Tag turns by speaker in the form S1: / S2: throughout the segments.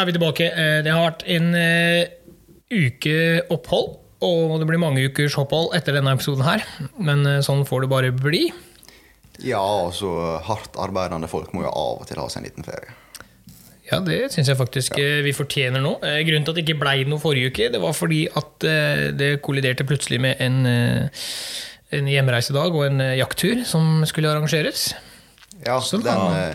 S1: er vi tilbake. Eh, Det har vært en eh, uke opphold, og det blir mange ukers opphold etter denne episoden her. Men eh, sånn får det bare bli.
S2: Ja, altså hardt arbeidende folk må jo av og til ha seg en liten ferie.
S1: Ja, det syns jeg faktisk ja. vi fortjener nå. Grunnen til at det ikke blei noe forrige uke, det var fordi at det kolliderte plutselig med en, en hjemreisedag og en jakttur som skulle arrangeres.
S2: Ja,
S1: Så
S2: den,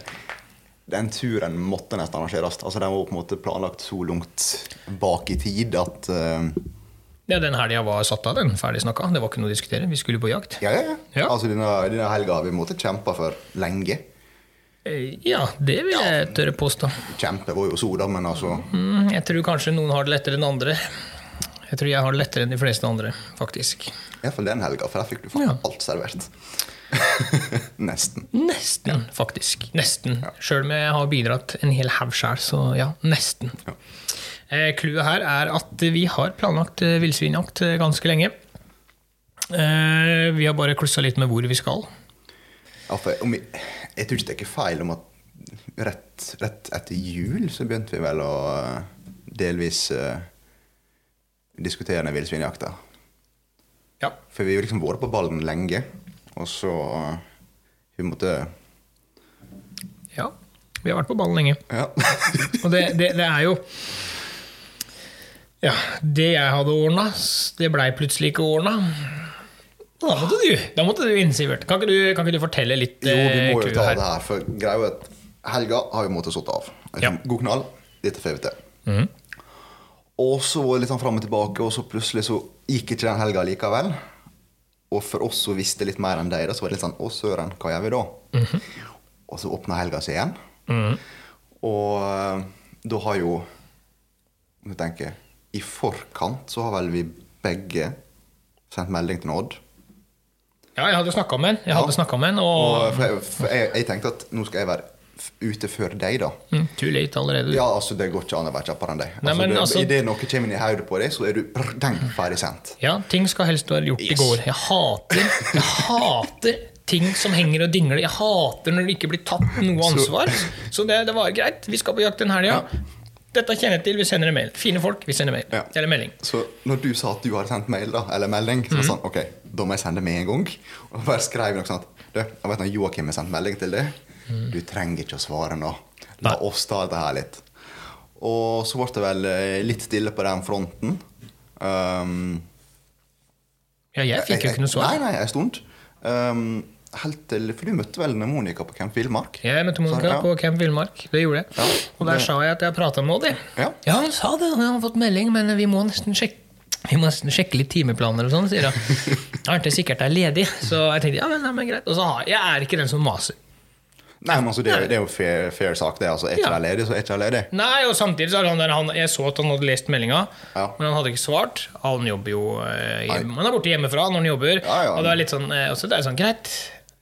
S2: den turen måtte nesten arrangeres. Altså, Den var på en måte planlagt så langt bak i tid at uh...
S1: Ja, Den helga var satt av, den. Ferdig snakka. Det var ikke noe å diskutere. Vi skulle på jakt.
S2: Ja, ja, ja.
S1: Ja.
S2: Altså, denne, denne helga har vi måttet kjempe for lenge.
S1: Eh, Ja, det vil jeg tørre påstå.
S2: Kjempe var jo så, da, men altså
S1: Mm, Jeg tror kanskje noen har det lettere enn andre. Jeg tror jeg har det lettere enn de fleste andre, faktisk.
S2: Iallfall den helga, for der fikk du faen
S1: Ja.
S2: alt servert. Nesten.
S1: Nesten, faktisk. Nesten. Sjøl om jeg har bidratt en hel haug sjøl, så ja, nesten. Eh, Clouet her er at vi har planlagt eh, villsvinjakt eh, ganske lenge. Eh, Vi har bare klussa litt med hvor vi skal.
S2: Ja, for om vi, jeg tror ikke det er feil om at rett, rett etter jul så begynte vi vel å delvis uh, diskutere villsvinjakta.
S1: Ja.
S2: For vi har liksom vært på ballen lenge, og så eh, Vi måtte
S1: ja. Vi har vært på ballen lenge.
S2: Ja.
S1: Og det, det, det er jo Ja, det jeg hadde ordna, det blei plutselig ikke ordna. Da måtte du da måtte du inn, Sivert. Kan ikke du, kan ikke du fortelle litt?
S2: jo, vi
S1: eh,
S2: må jo ta
S1: her?
S2: det her, for greia er at helga har vi måttet satt av.
S1: Ja.
S2: God knall, dette får vi til.
S1: Mhm.
S2: Og så litt sånn fram og tilbake, og så plutselig så gikk ikke den helga likevel. Og for oss som visste litt mer enn deg, så var det litt sånn Å, søren, hva gjør vi da?
S1: Mhm.
S2: Og så åpna helga seg igjen. Og eh, da har jo Nå tenker I forkant så har vel vi begge sendt melding til Odd.
S1: Ja, jeg hadde snakka med en, jeg hadde
S2: Ja.
S1: med en,
S2: Og,
S1: og
S2: for jeg, for jeg, jeg tenkte at nå skal jeg være ute før deg, da.
S1: mm, Too late allerede.
S2: Ja, altså Det går ikke an å være kjappere enn deg.
S1: Nei,
S2: Altså, det,
S1: altså-
S2: Idet noe kommer inn i hodet på deg, så er du brr, deng, ferdig sendt.
S1: Ja, ting skal helst være gjort i går. Jeg hater, jeg hater ting som henger og dingler. Jeg hater når det ikke blir tatt noe ansvar. Så det, det var greit. Vi skal på jakt den helga. Dette kjenner jeg til. Vi sender en mail. Fine folk, vi sender mail.
S2: Ja.
S1: Eller melding.
S2: Så når du sa at du hadde sendt mail, da, eller melding, så var det sånn Ok, da må jeg sende med en gang. Og bare skrev noe sånt. Du, jeg vet når Joakim har sendt melding til deg. Du trenger ikke å svare nå. La oss ta dette her litt. Og så ble det vel eh, litt stille på den fronten. Um,
S1: Ja, jeg fikk jo ikke noe svar.
S2: Nei, nei, en stund. Um, helt til, for du møtte vel Monica på Camp Villmark?
S1: Jeg møtte Monica
S2: ja.
S1: på Camp Villmark. Det gjorde jeg.
S2: Ja,
S1: og der sa jeg at jeg prata med Odd.
S2: Ja.
S1: ja, han sa det. Han har fått melding, men vi må nesten sjekke vi må sjekke litt timeplaner og sånn, sier han. Jeg er ikke sikkert jeg er ledig. Så jeg tenkte ja, men, nei, men greit. Og så har jeg er ikke den som maser.
S2: Nei, men altså, det, det er jo fair, fair sak, det. Altså, er ikke
S1: Ja.
S2: jeg ledig, så er ikke jeg ledig.
S1: Nei, og samtidig så hadde han der, han, Jeg så at han hadde lest meldinga,
S2: Ja.
S1: men han hadde ikke svart. Han jobber jo eh, Han er borte hjemmefra når han jobber.
S2: Ja, ja.
S1: Og det er litt sånn, eh, også det er sånn greit.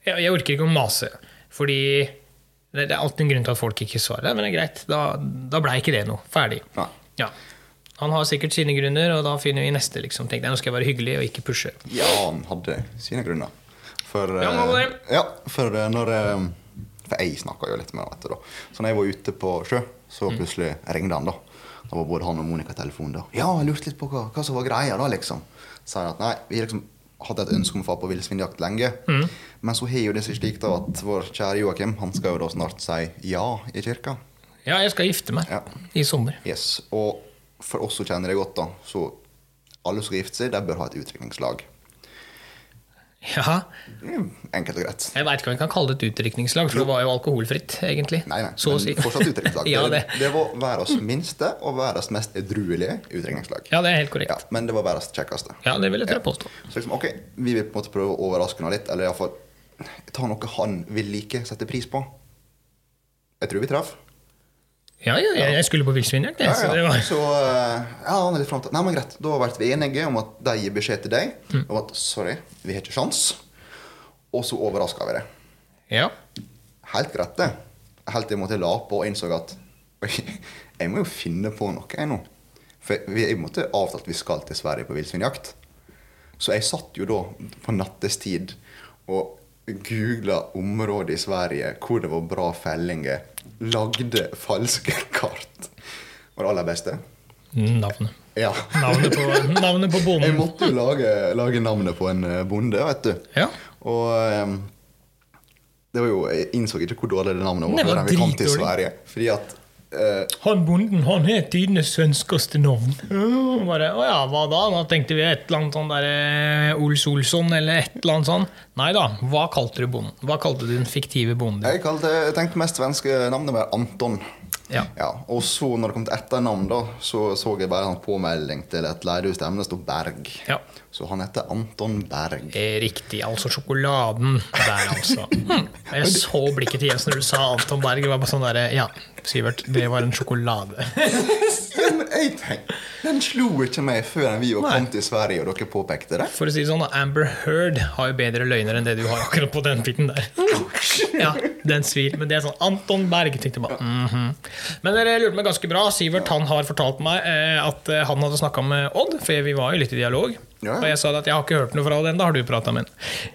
S1: Jeg, jeg orker ikke å mase. Fordi det, det er alltid en grunn til at folk ikke svarer. Men det er greit. Da, da blei ikke det noe. Ferdig. Ja. Han har sikkert sine grunner, og da finner vi neste. liksom. Tenkte jeg, Nå skal jeg være hyggelig og ikke pushe.
S2: Ja, han hadde sine grunner. For,
S1: Ja,
S2: eh,
S1: han hadde det.
S2: ja, for eh, når eh, For jeg snakka jo litt med han, etter, da Så når jeg var ute på sjø, så
S1: Mm.
S2: plutselig ringte han. da Da var både han og Monica i telefonen. da Ja, jeg lurte litt på hva, hva som var greia, da, liksom. Så jeg at nei, vi liksom hadde et ønske om å få på villsvinjakt lenge.
S1: Mm.
S2: Men så har jo det seg slik da at vår kjære Joakim Han skal jo da snart si ja i kirka.
S1: Ja, jeg skal gifte meg
S2: Ja.
S1: i sommer.
S2: Yes, Og for oss som kjenner det godt, da så alle som skal gifte seg, de bør ha et utdrikningslag.
S1: Ja,
S2: Mm, Enkelt og greit.
S1: Jeg veit ikke om vi kan kalle det et utdrikningslag, for det var jo alkoholfritt, egentlig.
S2: Nei, nei,
S1: Så å si.
S2: fortsatt utdrikningslag.
S1: ja, det.
S2: det. var verdens minste og verdens mest edruelige utdrikningslag.
S1: ja, det er helt
S2: Ja,
S1: korrekt.
S2: men det var verdens kjekkeste.
S1: Ja, det vil jeg påstå.
S2: Så liksom, ok, vi vil på en måte prøve å overraske henne litt, eller iallfall ta noe han vil like, sette pris på. Jeg tror vi traff.
S1: Ja, ja, jeg, jeg skulle på villsvinjakt, jeg,
S2: Ja,
S1: så
S2: ja.
S1: var
S2: Så eh, ja, han er litt frem til Nei, men greit. Da ble vi enige om at de gir beskjed til deg
S1: Mm.
S2: om at sorry, vi har ikke sjans. Og så overraska vi det.
S1: Ja.
S2: Helt greit, det. Helt til jeg måtte la på og innså at jeg må jo finne på noe, jeg nå. For vi en måte avtalt vi skal til Sverige på villsvinjakt. Så jeg satt jo da på nattestid og googla områder i Sverige hvor det var bra fellinger. Lagde falske kart. var det aller beste.
S1: Navnet.
S2: Ja.
S1: Navnet på, navnet på
S2: Jeg måtte jo lage, lage navnet på en eh, bonde, vet du.
S1: Ja.
S2: Og um, det var jo, jeg innså ikke hvor dårlig det navnet var
S1: Det var
S2: vi kom til. Sverige. Fordi at eh,
S1: Han bonden han har tidenes svenskeste navn. Uh, Bare, å ja, hva da? Da tenkte vi et eller annet sånn der eh, Ols Olsson eller et eller annet sånn. Nei da, hva kalte du bonden? Hva kalte du den fiktive bonden?
S2: jeg, kalte, jeg tenkte mest svenske navnet var Anton.
S1: Ja.
S2: Ja, og så når det kom til etternavn, da, så så jeg bare en påmelding til et leiehus der det sto Berg.
S1: ja.
S2: Så han heter Anton Berg.
S1: Riktig, altså sjokoladen der, altså. Hm. Jeg så blikket til Jens når du sa Anton Berg. Det var bare sånn der, Ja, Sivert, det var en sjokolade.
S2: Ja, men jeg tenkte, Den slo ikke meg før vi kommet til Sverige og dere påpekte det.
S1: For å si det sånn, Amber Heard har jo bedre løgner enn det du har akkurat på den biten der. Ja, den svir. Men det er sånn Anton Berg. tenkte jeg bare, -hmm. Men dere lurte meg ganske bra. Sivert han har fortalt meg eh, at eh, han hadde snakka med Odd, for vi var jo litt i dialog.
S2: Ja.
S1: Og jeg sa at jeg har ikke hørt noe fra Odd ennå. Har du prata med han?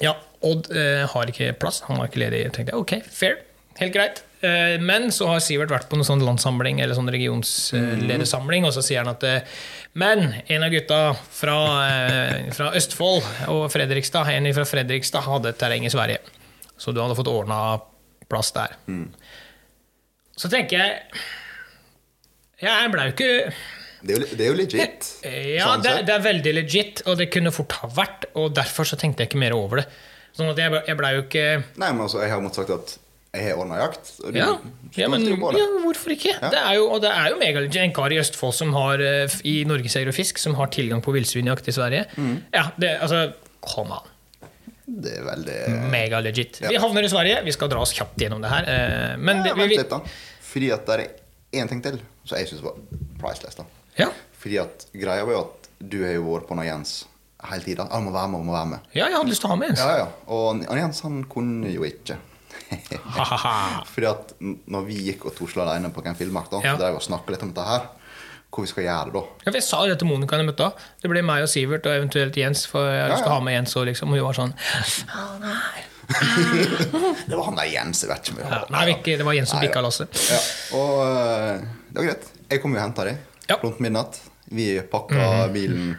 S1: Ja, Odd eh, har ikke plass. Han var ikke ledig. Jeg tenkte ok, fair. Helt greit. Eh, men så har Sivert vært på noen sånn landssamling eller sånn regionsledersamling, og så sier han at eh, Men en av gutta fra, eh, fra Østfold og Fredrikstad, en fra Fredrikstad hadde et terreng i Sverige. Så du hadde fått ordna plass der. Så tenker jeg Jeg blei jo ikke
S2: Det er jo, det er jo legit.
S1: ja,
S2: sånn
S1: det, det er veldig legit, og det kunne fort ha vært. Og derfor så tenkte jeg ikke mer over det. Sånn at jeg, ble- jeg blei jo ikke
S2: Nei, men altså, jeg har måttet sagt at jeg har ordna jakt. Du
S1: ja, ja, men, ja, hvorfor ikke? Det er jo, og det er jo megalegit. En kar i Østfold som har eh, i Norgesjeger og Fisk som har tilgang på villsvinjakt i Sverige.
S2: Mm.
S1: Ja, det, altså Kom an.
S2: Det er veldig
S1: Megalegit.
S2: Ja.
S1: Vi havner i Sverige. Vi skal dra oss kjapt gjennom det her. eh, Men det,
S2: ja,
S1: vi,
S2: litt, da. Fordi at det er én ting til som jeg syns var priceless. da.
S1: ja.
S2: Fordi at greia var jo at du har jo vært på noe Jens hele tida. Han må være med, han må være med.
S1: ja, jeg hadde lyst til å ha med Jens.
S2: Ja, ja. Og Jens han kunne jo ikke. Fordi at når vi gikk og tusla alene på en filmmark, da,
S1: Ja.
S2: drev og snakka litt om dette her. Hvor vi skal gjøre det da.
S1: Ja, for jeg sa det til Monica jeg møtte henne. Det ble meg og Sivert og eventuelt Jens. For jeg har lyst til å ha med Jens og liksom, og hun var sånn «Å, nei.
S2: Det var han der Jens, jeg vet ikke om vi
S1: Ja, nei, ikke, det var Jens som bikka lasset.
S2: Ja, og øh, det var greit. Jeg kom jo og henta deg
S1: Ja.
S2: rundt midnatt. Vi pakka bilen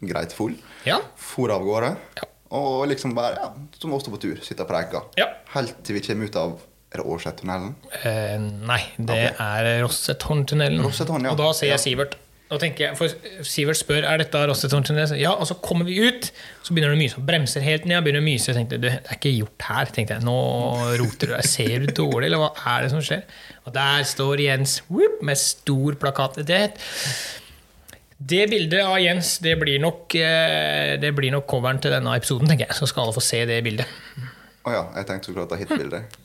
S2: greit full.
S1: Ja.
S2: For av gårde.
S1: Ja.
S2: Og liksom bare ja, som oss på tur. Sitte og preike.
S1: Ja.
S2: Helt til vi kommer ut av Er det Årsettunnelen?
S1: Eh, nei, det er Rossetårntunnelen.
S2: Rossetårn, ja.
S1: Og da sier jeg Sivert. Da tenker jeg, for Sivert spør er dette Rossetårntunnelen. Ja, og så kommer vi ut, så begynner det å myse. Bremser helt ned, begynner å myse. Jeg tenkte, du, det er ikke gjort her. tenkte jeg, Nå roter du deg. Ser du dårlig, eller hva er det som skjer? Og der står Jens whoop, med stor plakat. Det, det bildet av Jens det blir nok eh, Det blir nok coveren til denne episoden, tenker jeg. Så skal alle få se det bildet.
S2: Å ja, jeg tenkte så klart det hitbildet.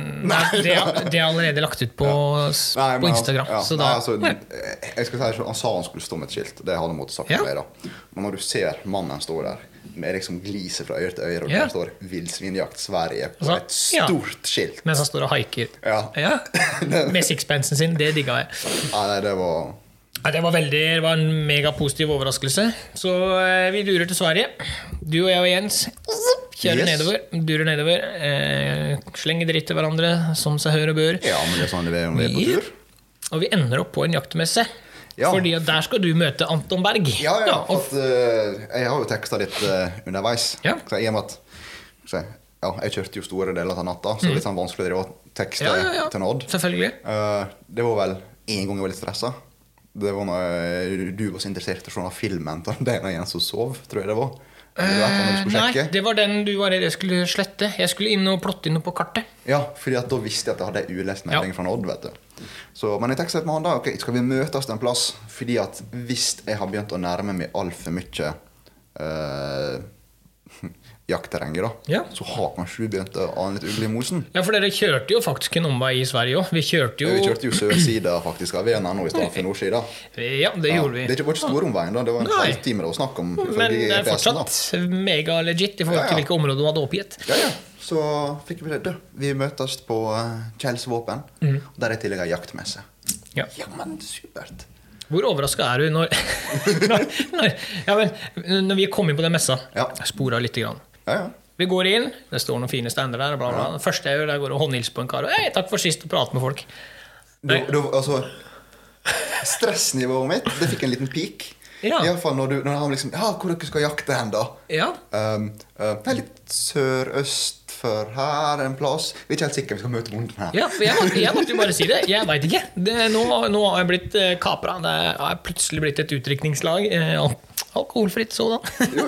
S1: Nei, det, det er allerede lagt ut på, ja.
S2: Nei,
S1: på Instagram.
S2: Ja,
S1: så
S2: nei, altså, jeg skal si, Han sa han skulle stå med et skilt. Det hadde han måttet sagt
S1: Ja.
S2: mer. da. Men når du ser mannen stå der med liksom gliset fra øre til øre, og
S1: Ja.
S2: der står 'Villsvinjakt Sverige' på
S1: Altså,
S2: et stort skilt
S1: mens han står og haiker. Med sixpensen sin. Det digga jeg.
S2: Nei, det var
S1: Nei, Det var, veldig, det var en megapositiv overraskelse. Så eh, vi durer til Sverige. Du og jeg og Jens kjører
S2: Yes.
S1: nedover. Durer nedover. Eh, slenger dritt til hverandre, som seg hør og bør.
S2: Ja, men det er sånn det er om vi er på tur.
S1: Og vi ender opp på en jaktmesse.
S2: Ja.
S1: Fordi at der skal du møte Anton Berg.
S2: Ja, ja,
S1: og
S2: at, uh, jeg har jo teksta litt uh, underveis.
S1: Ja.
S2: Så i og med at så, ja, Jeg kjørte jo store deler av natta, så er litt sånn vanskelig å tekste
S1: Mm. ja, ja, ja.
S2: til Odd.
S1: Selvfølgelig.
S2: Eh, det var vel én gang jeg var litt stressa. Det var når eh, du var så interessert i å se filmen til den ene som sov, tror jeg det var. Det
S1: Eh, Nei, det var den du var redd jeg skulle slette. Jeg skulle inn og plotte inn noe på kartet.
S2: Ja, fordi da visste jeg at jeg hadde ei ulest melding
S1: Ja.
S2: fra Odd. vet du. Så, men jeg tenkte med han da, ok, skal vi møtes en plass? Fordi at hvis jeg har begynt å nærme meg altfor mye eh, jaktterrenget, da,
S1: Ja.
S2: så har kanskje du begynt å ane litt ugle i mosen.
S1: Ja, for dere kjørte jo faktisk en omvei i Sverige òg. Vi kjørte jo
S2: Vi kjørte jo sørsida faktisk av Vena nå i stedet for nordsida.
S1: Ja, det gjorde vi.
S2: Det er ikke stor storomveien, da. Det var en
S1: Nei.
S2: halvtime det var snakk om.
S1: Men det er fortsatt mega-legit i forhold til hvilke områder du hadde oppgitt.
S2: Ja, ja. Så fikk vi det. Vi møtes på uh, Kjells våpen. mm. Der er i tillegg ei jaktmesse.
S1: Ja.
S2: Ja, men supert.
S1: Hvor overraska er du når, når, når, ja, men, når vi kom inn på den messa?
S2: Ja.
S1: Spora lite grann.
S2: Ja, ja.
S1: Vi går inn, det står noen fine stander der. Bla, bla. Det første jeg gjør, er å gå og håndhilse på en kar. Og, hey, takk for sist, og prate med folk. Du,
S2: du, altså, Stressnivået mitt Det fikk en liten peak.
S1: Ja.
S2: Iallfall når, du, når han liksom Ja, hvor dere skal jakte hen, da?
S1: Ja.
S2: Um, uh, det er litt sørøst for her en plass. Vi er ikke helt sikre. Vi skal møte bonden her.
S1: Ja, for jeg, må- jeg måtte jo bare si det. Jeg veit ikke. Det, nå, nå har jeg blitt eh, kapra. Det har plutselig blitt et utdrikningslag. Eh, alkoholfritt sådan.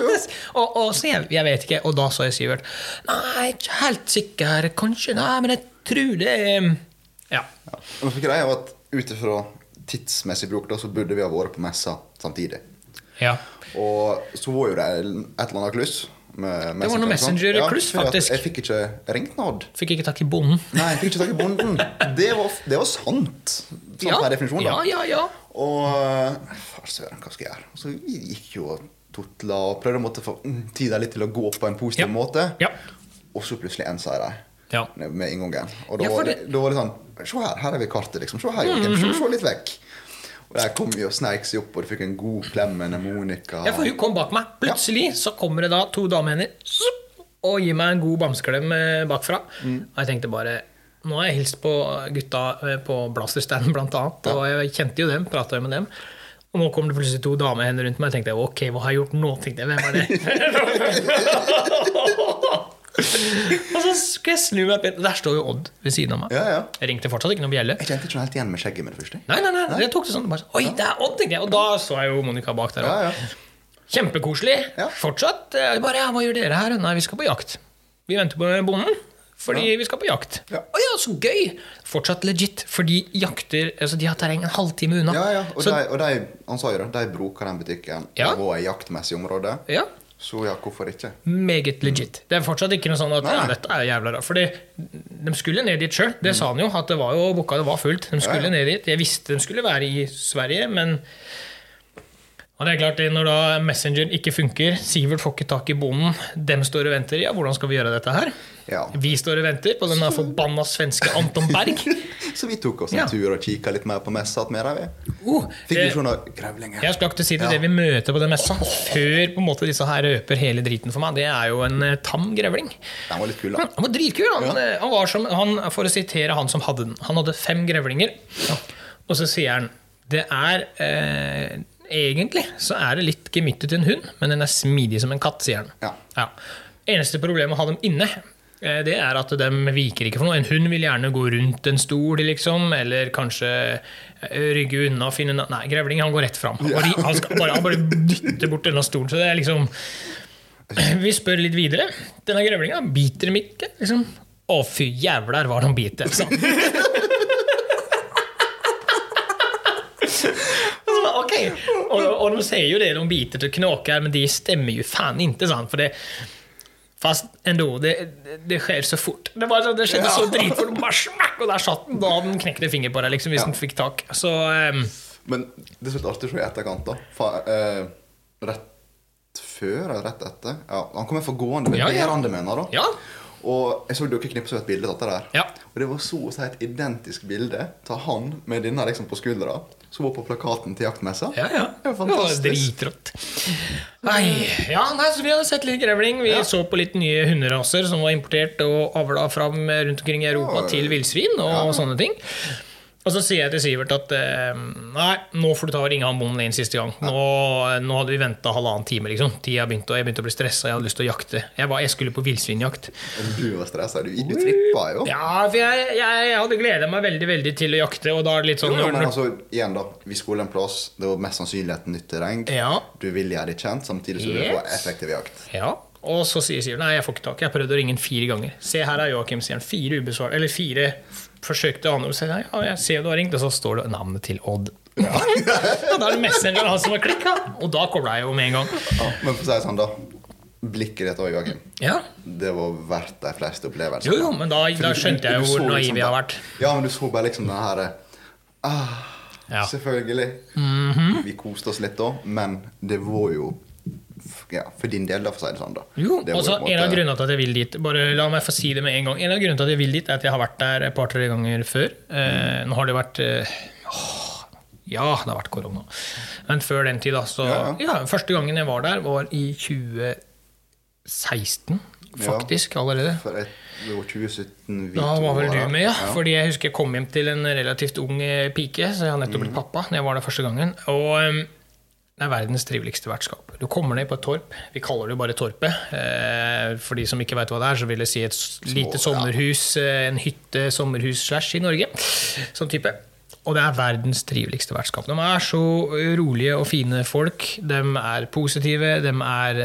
S1: Og, og så jeg, jeg vet ikke. Og da sa jeg Sivert Nei, ikke helt sikker. Kanskje. Nei, men jeg tror det er Ja.
S2: Ja. Men greia var at ut ifra tidsmessig bruk da, så burde vi ha vært på messa samtidig.
S1: ja.
S2: Og så var jo det et eller annet kluss. Med
S1: Det var noe Messenger-kluss,
S2: ja,
S1: faktisk.
S2: Jeg fikk ikke ringt Odd.
S1: Fikk ikke tak i bonden.
S2: Nei, jeg fikk ikke tak i bonden. Det var, det var sant. Sånn
S1: Ja,
S2: per definisjon.
S1: ja, ja, ja.
S2: Og eh, Far søren, hva skal jeg gjøre? Så vi gikk jo og tutla og prøvde å få mm, tida litt til å gå på en positiv
S1: Ja.
S2: måte.
S1: Ja.
S2: Og så plutselig ensa jeg dem
S1: Ja.
S2: med inngangen. Og da,
S1: Ja,
S2: var det, da var det sånn Se her, her er vi kartet, liksom. Se her, Joakim. Se, se litt vekk. Og der kom vi og sneik seg opp, og du fikk en god klem med Monica.
S1: Ja, for hun kom bak meg. Plutselig så kommer det da to damehender og gir meg en god bamseklem eh, bakfra.
S2: Mm.
S1: Og jeg tenkte bare Nå har jeg hilst på gutta eh, på Blasterstanden, annet. Og jeg kjente jo dem, prata med dem. Og nå kom det plutselig to damehender rundt meg. Jeg tenkte ok, hva har jeg gjort nå? tenkte jeg, hvem er det? og så skal jeg snu meg. Der står jo Odd ved siden av meg.
S2: Ja, ja.
S1: Jeg ringte fortsatt ikke noe bjelle.
S2: Jeg kjente ikke helt igjen med skjegget med det første.
S1: Nei, nei, nei, jeg tok det sånn. Bare, Oi, det er Odd, tenkte jeg. Og da så jeg jo Monica bak der.
S2: Ja, ja.
S1: Kjempekoselig. Fortsatt. eh, Bare, ja, hva gjør dere her? Nei, vi skal på jakt. Vi venter på bonden. Fordi vi skal på jakt.
S2: Ja.
S1: Å ja, så gøy! Fortsatt legit. For de jakter altså De har terreng en halvtime unna.
S2: Ja, ja. Og,
S1: så,
S2: de, og de, han sa jo det, de bruker den butikken
S1: Ja.
S2: på et jaktmessig område.
S1: ja,
S2: Så ja, hvorfor ikke?
S1: Meget legit. Det er fortsatt ikke noe sånn at ja, dette er jævla rart. Fordi de skulle ned dit sjøl. Det sa han jo, at det var jo booka, det var fullt. De skulle
S2: Ja, ja.
S1: ned dit. Jeg visste de skulle være i Sverige, men og det er klart, når da Messenger ikke funker, Sivert får ikke tak i bonden, dem står og venter. Ja, hvordan skal vi gjøre dette her?
S2: Ja.
S1: Vi står og venter på den forbanna svenske Anton Berg.
S2: Så vi tok oss en
S1: Ja.
S2: tur og kikka litt mer på messa med dem.
S1: Oh,
S2: Fikk vi
S1: det-
S2: se noen grevlinger.
S1: jeg skal ikke si det,
S2: Ja.
S1: det vi møter på den messa, før på en måte disse her røper hele driten for meg, det er jo en uh, tam grevling.
S2: Den var litt kul, da.
S1: Han var dritkul. Han, ja. han var som, han, for å sitere han som hadde den. Han hadde fem grevlinger. Og så sier han det er eh, Egentlig så er det litt gemyttet til en hund, men den er smidig som en katt, sier han.
S2: Ja.
S1: Eneste problemet med å ha dem inne, eh, det er at de viker ikke for noe. En hund vil gjerne gå rundt en stol, liksom, eller kanskje eh, rygge unna og finne Nei, grevling han går rett fram. Han bare, han skal bare, han bare dytter bort denne stolen. Så det er liksom Vi spør litt videre. Denne grevlinga biter dem ikke. Liksom. Å, fy jævler, hva han biter. Sånn. Så, ok, og, og de sier jo det, de biter til knåker, men det stemmer jo faen ikke. Sant? For det, fast ändå, det, det, det skjer så fort. Det, var, det skjedde så dritfort, bare smakk, og der satt den. Da den knekte finger på deg, liksom, hvis
S2: Ja.
S1: den fikk tak. Så um,
S2: Men det er artig å se i etterkant, da. Fa, eh, rett før eller rett etter ja, Han kommer for gående ved
S1: Ja, ja.
S2: bærende, mener da.
S1: ja.
S2: Og jeg så dere knipsa et bilde av dette der.
S1: Ja.
S2: Og det var så å si et identisk bilde av han med denne liksom på skuldra, som var på plakaten til jaktmessa.
S1: Ja, ja.
S2: Det var fantastisk.
S1: dritrått. Nei, ja, nei, så vi hadde sett litt grevling. Vi
S2: Ja.
S1: så på litt nye hunderaser som var importert og avla fram rundt omkring i Europa
S2: Ja.
S1: til villsvin og sånne ting. Og så sier jeg til Sivert at eh, nei, nå får du ta og ringe han bonden inn siste gang. Nå, nå hadde vi venta halvannen time, liksom. Tida begynte, og jeg begynte å bli stressa. Jeg hadde lyst til å jakte. Jeg, var, jeg skulle på villsvinjakt.
S2: Du var stressa. Du, du trippa jo.
S1: Ja, for jeg, jeg, jeg hadde gleda meg veldig veldig til å jakte, og da er det litt sånn
S2: Jo, men altså, igjen da, Vi skulle en plass. Det var mest sannsynlig et nytt terreng.
S1: Ja.
S2: Du vil gjøre det kjent, samtidig som du
S1: Yes.
S2: får effektiv jakt.
S1: Ja, og så sier Sivert nei, jeg får ikke tak. Jeg har prøvd å ringe ham fire ganger. Se her er Joakim, sier han. Fire ubesvar, eller fire forsøkte å ane jeg, ja, jeg ser du har ringt, og så står det navnet til Odd. Ja. og da er det Messenger han som har klikka, og da kobla jeg jo med en gang.
S2: Ja, men for å si sånn, da. Blikket ditt òg, Joakim.
S1: Ja,
S2: Det var verdt de fleste opplevelsene.
S1: Jo, jo, men da, da skjønte jeg jo hvor naiv
S2: liksom
S1: jeg har vært.
S2: Ja, men du så bare liksom den her ah,
S1: Ja.
S2: Selvfølgelig.
S1: Mhm.
S2: Vi koste oss litt da, men det var jo ja, for din del, da, for å si det sånn. da
S1: Jo,
S2: Det var
S1: altså
S2: en
S1: En av grunnene til at jeg vil dit Bare La meg få si det med en gang. En av grunnene til at jeg vil dit, er at jeg har vært der et par-tre ganger før. Eh, nå har det vært eh, åh, Ja, det har vært korona. Men før den tid, da. Så
S2: Ja,
S1: ja, Første gangen jeg var der, var i 2016, faktisk, allerede.
S2: For et Det var 2017 vi
S1: Da var vel du med, ja. Fordi jeg husker jeg kom hjem til en relativt ung eh, pike, så jeg har nettopp blitt pappa. Når jeg var der første gangen. Og um, det er verdens triveligste vertskap. Du kommer ned på et torp. Vi kaller det jo bare Torpet. Eh, for de som ikke vet hva det er, så vil jeg si et lite sommerhus, eh, en hytte, sommerhus slash i Norge. Sånn type. Og det er verdens triveligste vertskap. De er så rolige og fine folk. De er positive. De er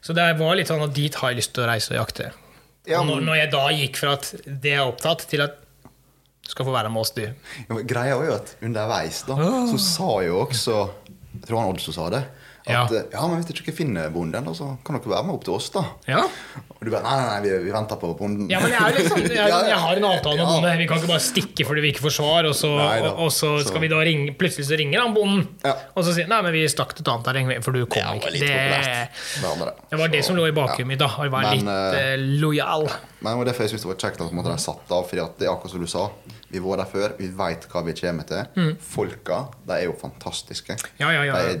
S1: Så det var litt sånn at dit har jeg lyst til å reise og jakte.
S2: Ja,
S1: når,
S2: men-
S1: når jeg da gikk fra at det er opptatt, til at skal få være med oss, du.
S2: Ja, greia var jo at underveis da, så sa jo også Jeg tror han også sa det. At
S1: Ja.
S2: eh, ja, men hvis dere ikke finner bonden, da, så kan dere være med opp til oss, da.
S1: Ja.
S2: Og du bare Nei, nei, nei, vi, vi venter på bonden.
S1: Ja, men jeg, er jo sånn, jeg, jeg har en avtale med bonden. Vi kan ikke bare stikke fordi vi ikke får svar, og så,
S2: Nei
S1: og, og så skal
S2: Så-
S1: vi da ringe Plutselig så ringer han bonden, og så sier han nei, men vi stakk til et annet terreng, for du kom
S2: Det
S1: ikke. Det.
S2: Det var det.
S1: var det som lå i
S2: bakgrunnen
S1: mitt, da. Å være litt
S2: eh,
S1: lojal.
S2: Men det var derfor jeg synes det var kjekt at måte, de satt av. Fordi at det er akkurat som du sa. Vi var der før, vi veit hva vi kommer til. Folka de er jo fantastiske.
S1: Mm. Ja, ja, ja.
S2: De er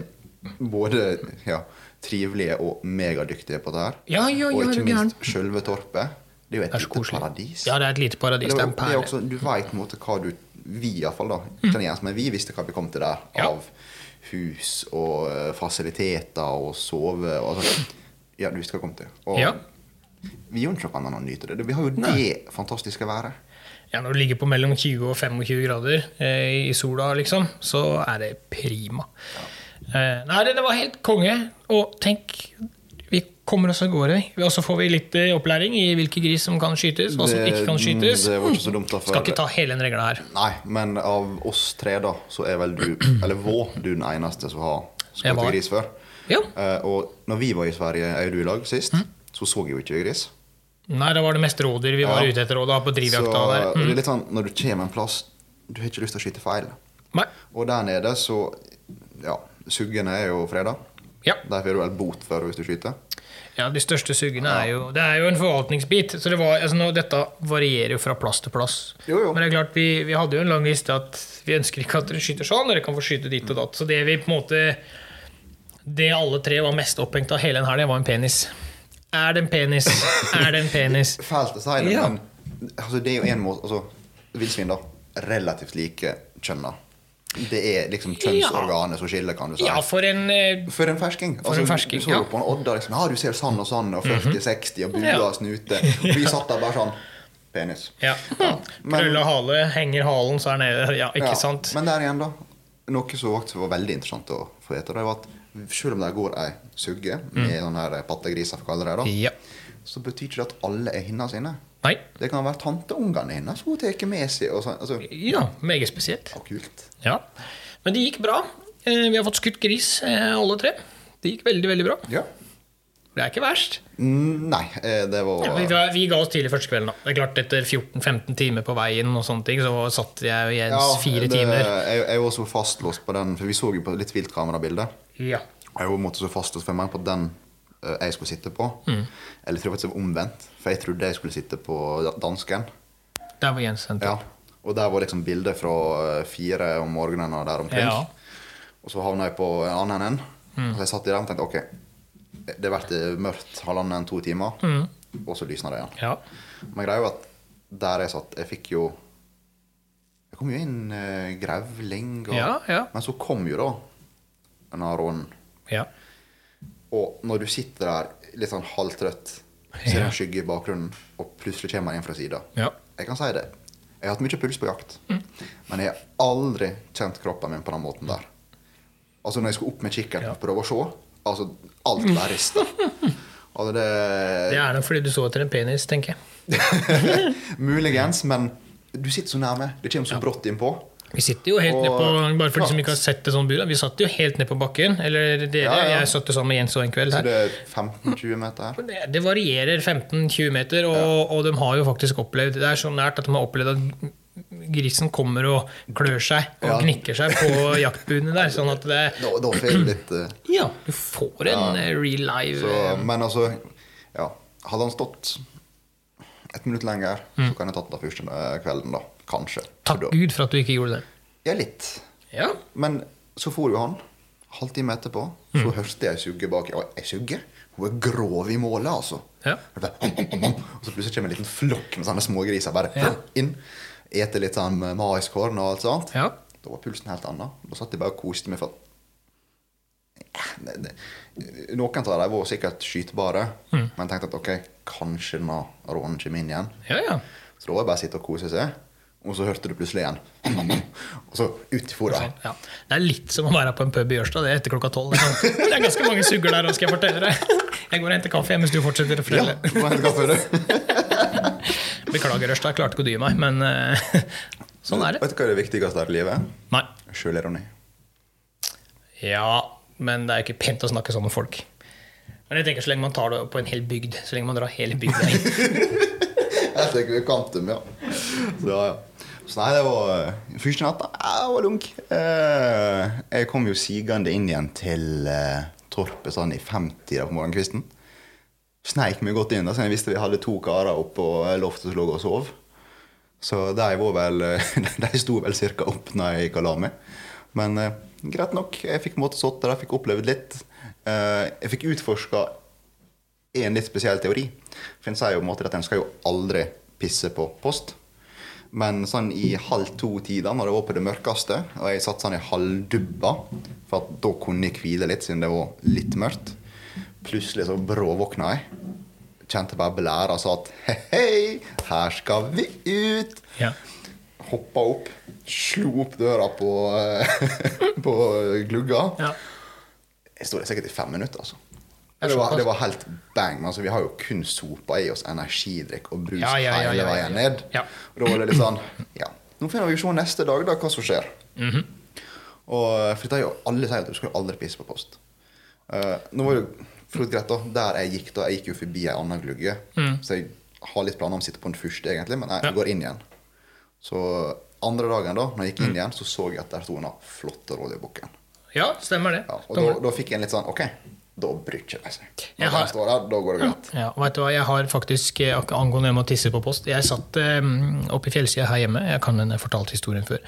S2: både ja, trivelige og megadyktige på det her.
S1: Ja, ja, ja,
S2: og ikke minst sjølve torpet. Det er jo et
S1: er
S2: lite paradis.
S1: Ja, det er et lite paradis.
S2: det
S1: Det
S2: er, også, du veit hva du Vi iallfall, da. Kan igjen, men vi visste hva vi kom til der.
S1: Ja.
S2: Av hus og eh, fasiliteter og sove og sånn. Ja, du visste hva vi kom til. Og
S1: Ja.
S2: vi gjør ikke noe annet enn å nyte det. Vi har jo det fantastiske været.
S1: Ja, når du ligger på mellom 20 og 25 grader eh, i sola, liksom, så er det prima. Eh, nei, det, det var helt konge. Og tenk, vi kommer oss av gårde. Og så får vi litt eh, opplæring i hvilke gris som kan skytes, hva som
S2: Det-
S1: ikke kan skytes.
S2: det var ikke så dumt da, for-
S1: Skal ikke ta hele den regla her.
S2: Nei, men av oss tre, da, så er vel du Eller vår, du den eneste som har
S1: Jeg
S2: skutt
S1: var.
S2: gris før.
S1: Ja.
S2: Eh, og når vi var i Sverige, er og du i lag sist,
S1: Mm.
S2: så så jeg jo ikke gris.
S1: Nei, da var det mest rådyr vi var
S2: Ja.
S1: ute etter, og da på
S2: Så
S1: drivjakta der.
S2: det
S1: Mm.
S2: er litt sånn, når du kommer en plass, du har ikke lyst til å skyte feil.
S1: Nei.
S2: Og der nede, så Ja, suggene er jo freda.
S1: Ja.
S2: Der får du vel bot for hvis du skyter.
S1: ja, de største suggene er jo Det er jo en forvaltningsbit. Så det var, altså dette varierer jo fra plass til plass.
S2: Jo, jo.
S1: Men det er klart, vi, vi hadde jo en lang liste at vi ønsker ikke at dere skyter sånn, dere kan få skyte dit og datt. Så det vi på en måte Det alle tre var mest opphengt av hele den helga, var en penis. Er det en penis? Er det en penis?
S2: Fælt å si det,
S1: Ja.
S2: men altså, det er jo en måte altså, Villsvin, da. Relativt like kjønna. Det er liksom kjønnsorganet som skiller, kan du si.
S1: Ja, for en eh,
S2: For en fersking. Altså,
S1: For en fersking,
S2: du så
S1: ja.
S2: jo på en Odda liksom, ja, du ser sånn og sånn, og 40-60 og bua
S1: Ja.
S2: og snute. Og vi satt der bare sånn Penis.
S1: Ja.
S2: ja.
S1: Krølla hale, henger halen, så er nede. Ja, ikke
S2: Ja,
S1: sant?
S2: Men der igjen, da. Noe som faktisk var veldig interessant å få vite, det var at selv om det går ei sugge med mm. her pattegriser, for å kalle det det, da,
S1: Ja.
S2: så betyr ikke det at alle er hinna sine.
S1: Nei.
S2: Det kan være tanteungene hennes hun tar med seg. Og sånn, altså,
S1: Ja, meget spesielt.
S2: Og kult.
S1: Ja. Men det gikk bra. Eh, Vi har fått skutt gris, eh, alle tre. Det gikk veldig, veldig bra.
S2: Ja.
S1: Det er ikke verst.
S2: Mm, Nei, eh, det var
S1: Ja, vi, ga- vi ga oss tidlig første kvelden. da. Det er klart Etter 14-15 timer på veien og sånne ting, så satt jeg igjen
S2: Ja,
S1: fire
S2: det-
S1: timer.
S2: Jeg, jeg var så fastlåst på den, for vi så jo på litt viltkamerabilde.
S1: Ja.
S2: Jeg var så fastlåst for meg på den jeg skulle sitte på.
S1: Mm.
S2: Eller jeg tror faktisk det var omvendt, for jeg trodde jeg skulle sitte på dansken.
S1: Der var Jens sendt
S2: Ja. Og der var liksom bilder fra eh, fire om morgenen og der omkring.
S1: Ja.
S2: Og så havna jeg på en annen en.
S1: Mm.
S2: Så jeg satt i den og tenkte ok, det eh, mørkt halvannen-to timer,
S1: Mm.
S2: og så lysna det igjen.
S1: Ja.
S2: Men greia jo at der jeg satt, jeg fikk jo Det kom jo inn uh, grevling, og,
S1: Ja, ja.
S2: men så kom jo da en rånen.
S1: ja.
S2: Og når du sitter der litt sånn halvtrøtt, ser
S1: Ja.
S2: en skygge i bakgrunnen, og plutselig kommer en fra sida.
S1: Ja.
S2: Jeg kan si det. Jeg har hatt mye puls på jakt,
S1: Mm.
S2: men jeg har aldri kjent kroppen min på den måten der. Altså Når jeg skulle opp med kikkerten
S1: Ja.
S2: og prøve å se, altså alt bare rista. Altså det,
S1: Det er nok fordi du så etter en penis, tenker jeg.
S2: Muligens, men du sitter så nærme. Det kommer så brått innpå.
S1: Vi sitter jo helt
S2: Og-
S1: ned på Bare for de som ikke har sett det sånn bud, vi satt jo helt ned på bakken. Eller dere,
S2: Ja, ja.
S1: jeg satt jo sammen med Jens og en kveld
S2: Så det er 15-20 meter her.
S1: Det, det varierer 15-20 meter, og, og de har jo faktisk opplevd Det er så nært at de har opplevd at grisen kommer og klør seg og
S2: Ja.
S1: gnikker seg på jaktbuene der. Sånn at det
S2: Da, da får jeg litt uh,
S1: Ja, du får en eh, real live
S2: så,
S1: eh,
S2: Men altså Ja. Hadde han stått et minutt lenger, så kan jeg tatt det første kvelden, da. Kanskje.
S1: Takk Gud for at du ikke gjorde det.
S2: Ja, litt.
S1: Ja.
S2: Men så for jo han. Halvtime etterpå så hørte jeg sugge bak. Og jeg Sugge? Hun er grov i målet, altså.
S1: Ja.
S2: Bare, hum, hum, om. Og så plutselig kommer en liten flokk med sånne smågriser bare
S1: Ja.
S2: inn. Ete litt sånn maiskorn og alt sånt.
S1: Ja.
S2: Da var pulsen helt annen. Da satt jeg bare og koste meg for Noen av dem var sikkert skytbare,
S1: Mm.
S2: men tenkte at ok, kanskje denne rånen kommer inn igjen.
S1: Ja, ja.
S2: Så da var det bare å sitte og kose seg. Og så hørte du plutselig igjen. Og så ut i fôret.
S1: Sånn, ja. Det er litt som å være på en pub i Ørsta. Det er etter klokka tolv. Det sånn- det er ganske mange sugger der, òg, skal jeg fortelle deg. Jeg går og henter kaffe mens du fortsetter å fortelle.
S2: Ja, var helt kaffe, du.
S1: Beklager, Ørsta. Jeg klarte ikke å dy meg, men eh, sånn er det.
S2: Vet du hva er det viktigste her i livet?
S1: Nei.
S2: Sjølironi.
S1: Ja, men det er ikke pent å snakke sånn med folk. Men jeg tenker så lenge man tar det på en hel bygd, så lenge man drar hele bygda inn.
S2: Jeg tenker vi Quantum, ja. Så, ja, ja. Så nei, det var eh, Første natta jeg var lunk. Eh, jeg kom jo sigende inn igjen til eh, torpet sånn i femtida på morgenkvisten. Sneik meg godt inn, da, så jeg visste vi hadde to karer oppå loftet som lå og sov. Så de var vel De sto vel cirka opp når jeg gikk og la meg. Men greit nok. Jeg fikk på måte sittet der, fikk opplevd litt. Jeg fikk utforska en litt spesiell teori. For en sier jo på en måte at en skal jo aldri pisse på post. Men sånn i halv to-tida, når det var på det mørkeste, og jeg satt sånn i halvdubba, for at da kunne jeg hvile litt, siden det var litt mørkt, plutselig så bråvåkna jeg. Kjente bare blæra og sa at hei, hei, her skal vi ut.
S1: Ja.
S2: Hoppa opp, slo opp døra på, på glugga.
S1: Ja.
S2: Jeg sto der sikkert i fem minutter, altså.
S1: Det
S2: var, det var helt bang. Altså, vi har jo kun sopa i oss energidrikk og brus
S1: Ja, ja, ja,
S2: hele
S1: ja, ja,
S2: veien
S1: ja.
S2: ned. Og da var det litt sånn Ja, nå finner vi se neste dag da, hva som skjer.
S1: Mhm.
S2: Og for dette jo, Alle sier at du skal aldri pisse på post. Uh, nå var det for greit da, Der jeg gikk, da, jeg gikk jo forbi ei anna glugge.
S1: Mm.
S2: Så jeg har litt planer om å sitte på den første, egentlig, men jeg går inn igjen. Så andre dagen, da når jeg gikk
S1: Mm.
S2: inn igjen, så så jeg at der sto den flotte rådyrbukken.
S1: ja, stemmer det.
S2: Og da, da fikk jeg en litt sånn Ok, da bryr ikke jeg seg. Når
S1: har-
S2: står der, da går det greit.
S1: Ja, vet du hva, Jeg har faktisk, eh, angående med å tisse på post Jeg satt eh, oppe i fjellsida her hjemme. Jeg kan den fortalt historien før.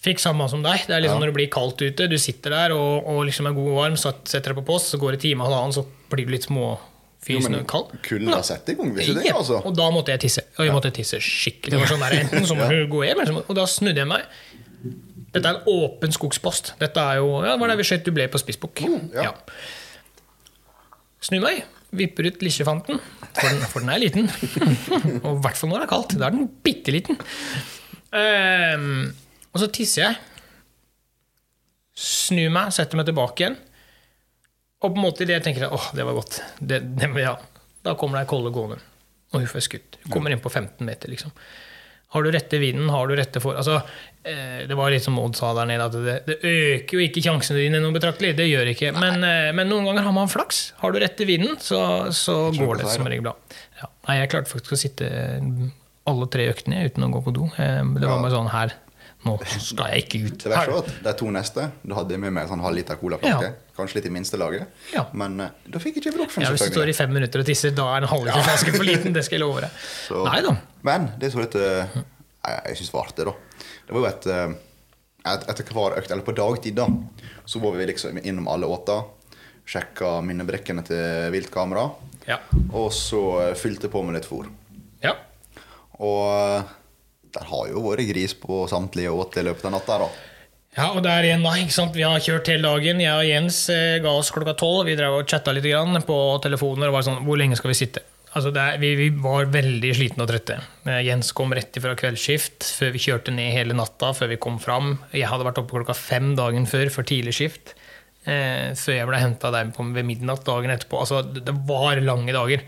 S1: Fikk samme som deg. Det er liksom Når det blir kaldt ute, du sitter der og, og liksom er god og varm, satt, setter deg på post, så går det en time og halvannen, så blir du litt
S2: Jo,
S1: småfysen
S2: men
S1: og kald.
S2: Kulda har satt i gang, hvis det, altså.
S1: Og da måtte jeg tisse. Og jeg måtte tisse skikkelig. Det var sånn der, enten så må du gå hjem, eller så må- og da snudde jeg meg. Dette er en åpen skogspost. Dette er jo, ja, det var der vi skjøt du ble på spissbukk.
S2: ja.
S1: Ja. Snur meg, vipper ut lisjefanten, for den, for den er liten. og i hvert fall når det er kaldt. Da er den bitte liten. Um, og så tisser jeg. Snur meg, setter meg tilbake igjen. Og på en måte i det jeg tenker åh, det var godt. Det, det, ja. Da kommer det ei kolle gående. Og hun får skutt. Kommer inn på 15 meter, liksom. Har du rette vinden, har du rette for altså, eh, Det var litt som Odd sa der nede, at det, det øker jo ikke sjansene dine noe betraktelig. Det gjør ikke. Men, eh, men noen ganger har man flaks. Har du rette vinden, så, så går det som regel bra. Ja. Nei, jeg klarte faktisk å sitte alle tre øktene uten å gå på do. Eh, Det var bare sånn her Nå skal jeg ikke ut.
S2: Det er de to neste Da hadde jeg med meg en sånn halvliter colaflaske.
S1: Ja.
S2: Kanskje litt i minste laget.
S1: Ja.
S2: Men da fikk jeg ikke bruk for
S1: Ja, hvis du står i fem minutter og tisser, da er en halvliter flaske for liten. Det skal jeg love deg. Nei da.
S2: Men det så litt eh, Jeg, jeg syns det var artig, da. Det var jo et, eh, et Etter hver økt, eller på dagtid, da, så var vi liksom innom alle åta. Sjekka minnebrekkene til viltkamera.
S1: Ja.
S2: Og så eh, fylte på med litt fôr.
S1: ja.
S2: Og der har jo vært gris på samtlige åter i løpet av natta. da.
S1: Ja, og der igjen da, ikke sant? Vi har kjørt hele dagen. Jeg og Jens eh, ga oss klokka tolv. Vi drev og chatta litt grann på telefoner. og var sånn, Hvor lenge skal vi sitte? Altså er, vi, vi var veldig slitne og trøtte. Eh, Jens kom rett ifra kveldsskift før vi kjørte ned hele natta. før vi kom fram. Jeg hadde vært oppe klokka fem dagen før for tidlig skift. Eh, før jeg ble henta der ved midnatt dagen etterpå. Altså, det, det var lange dager.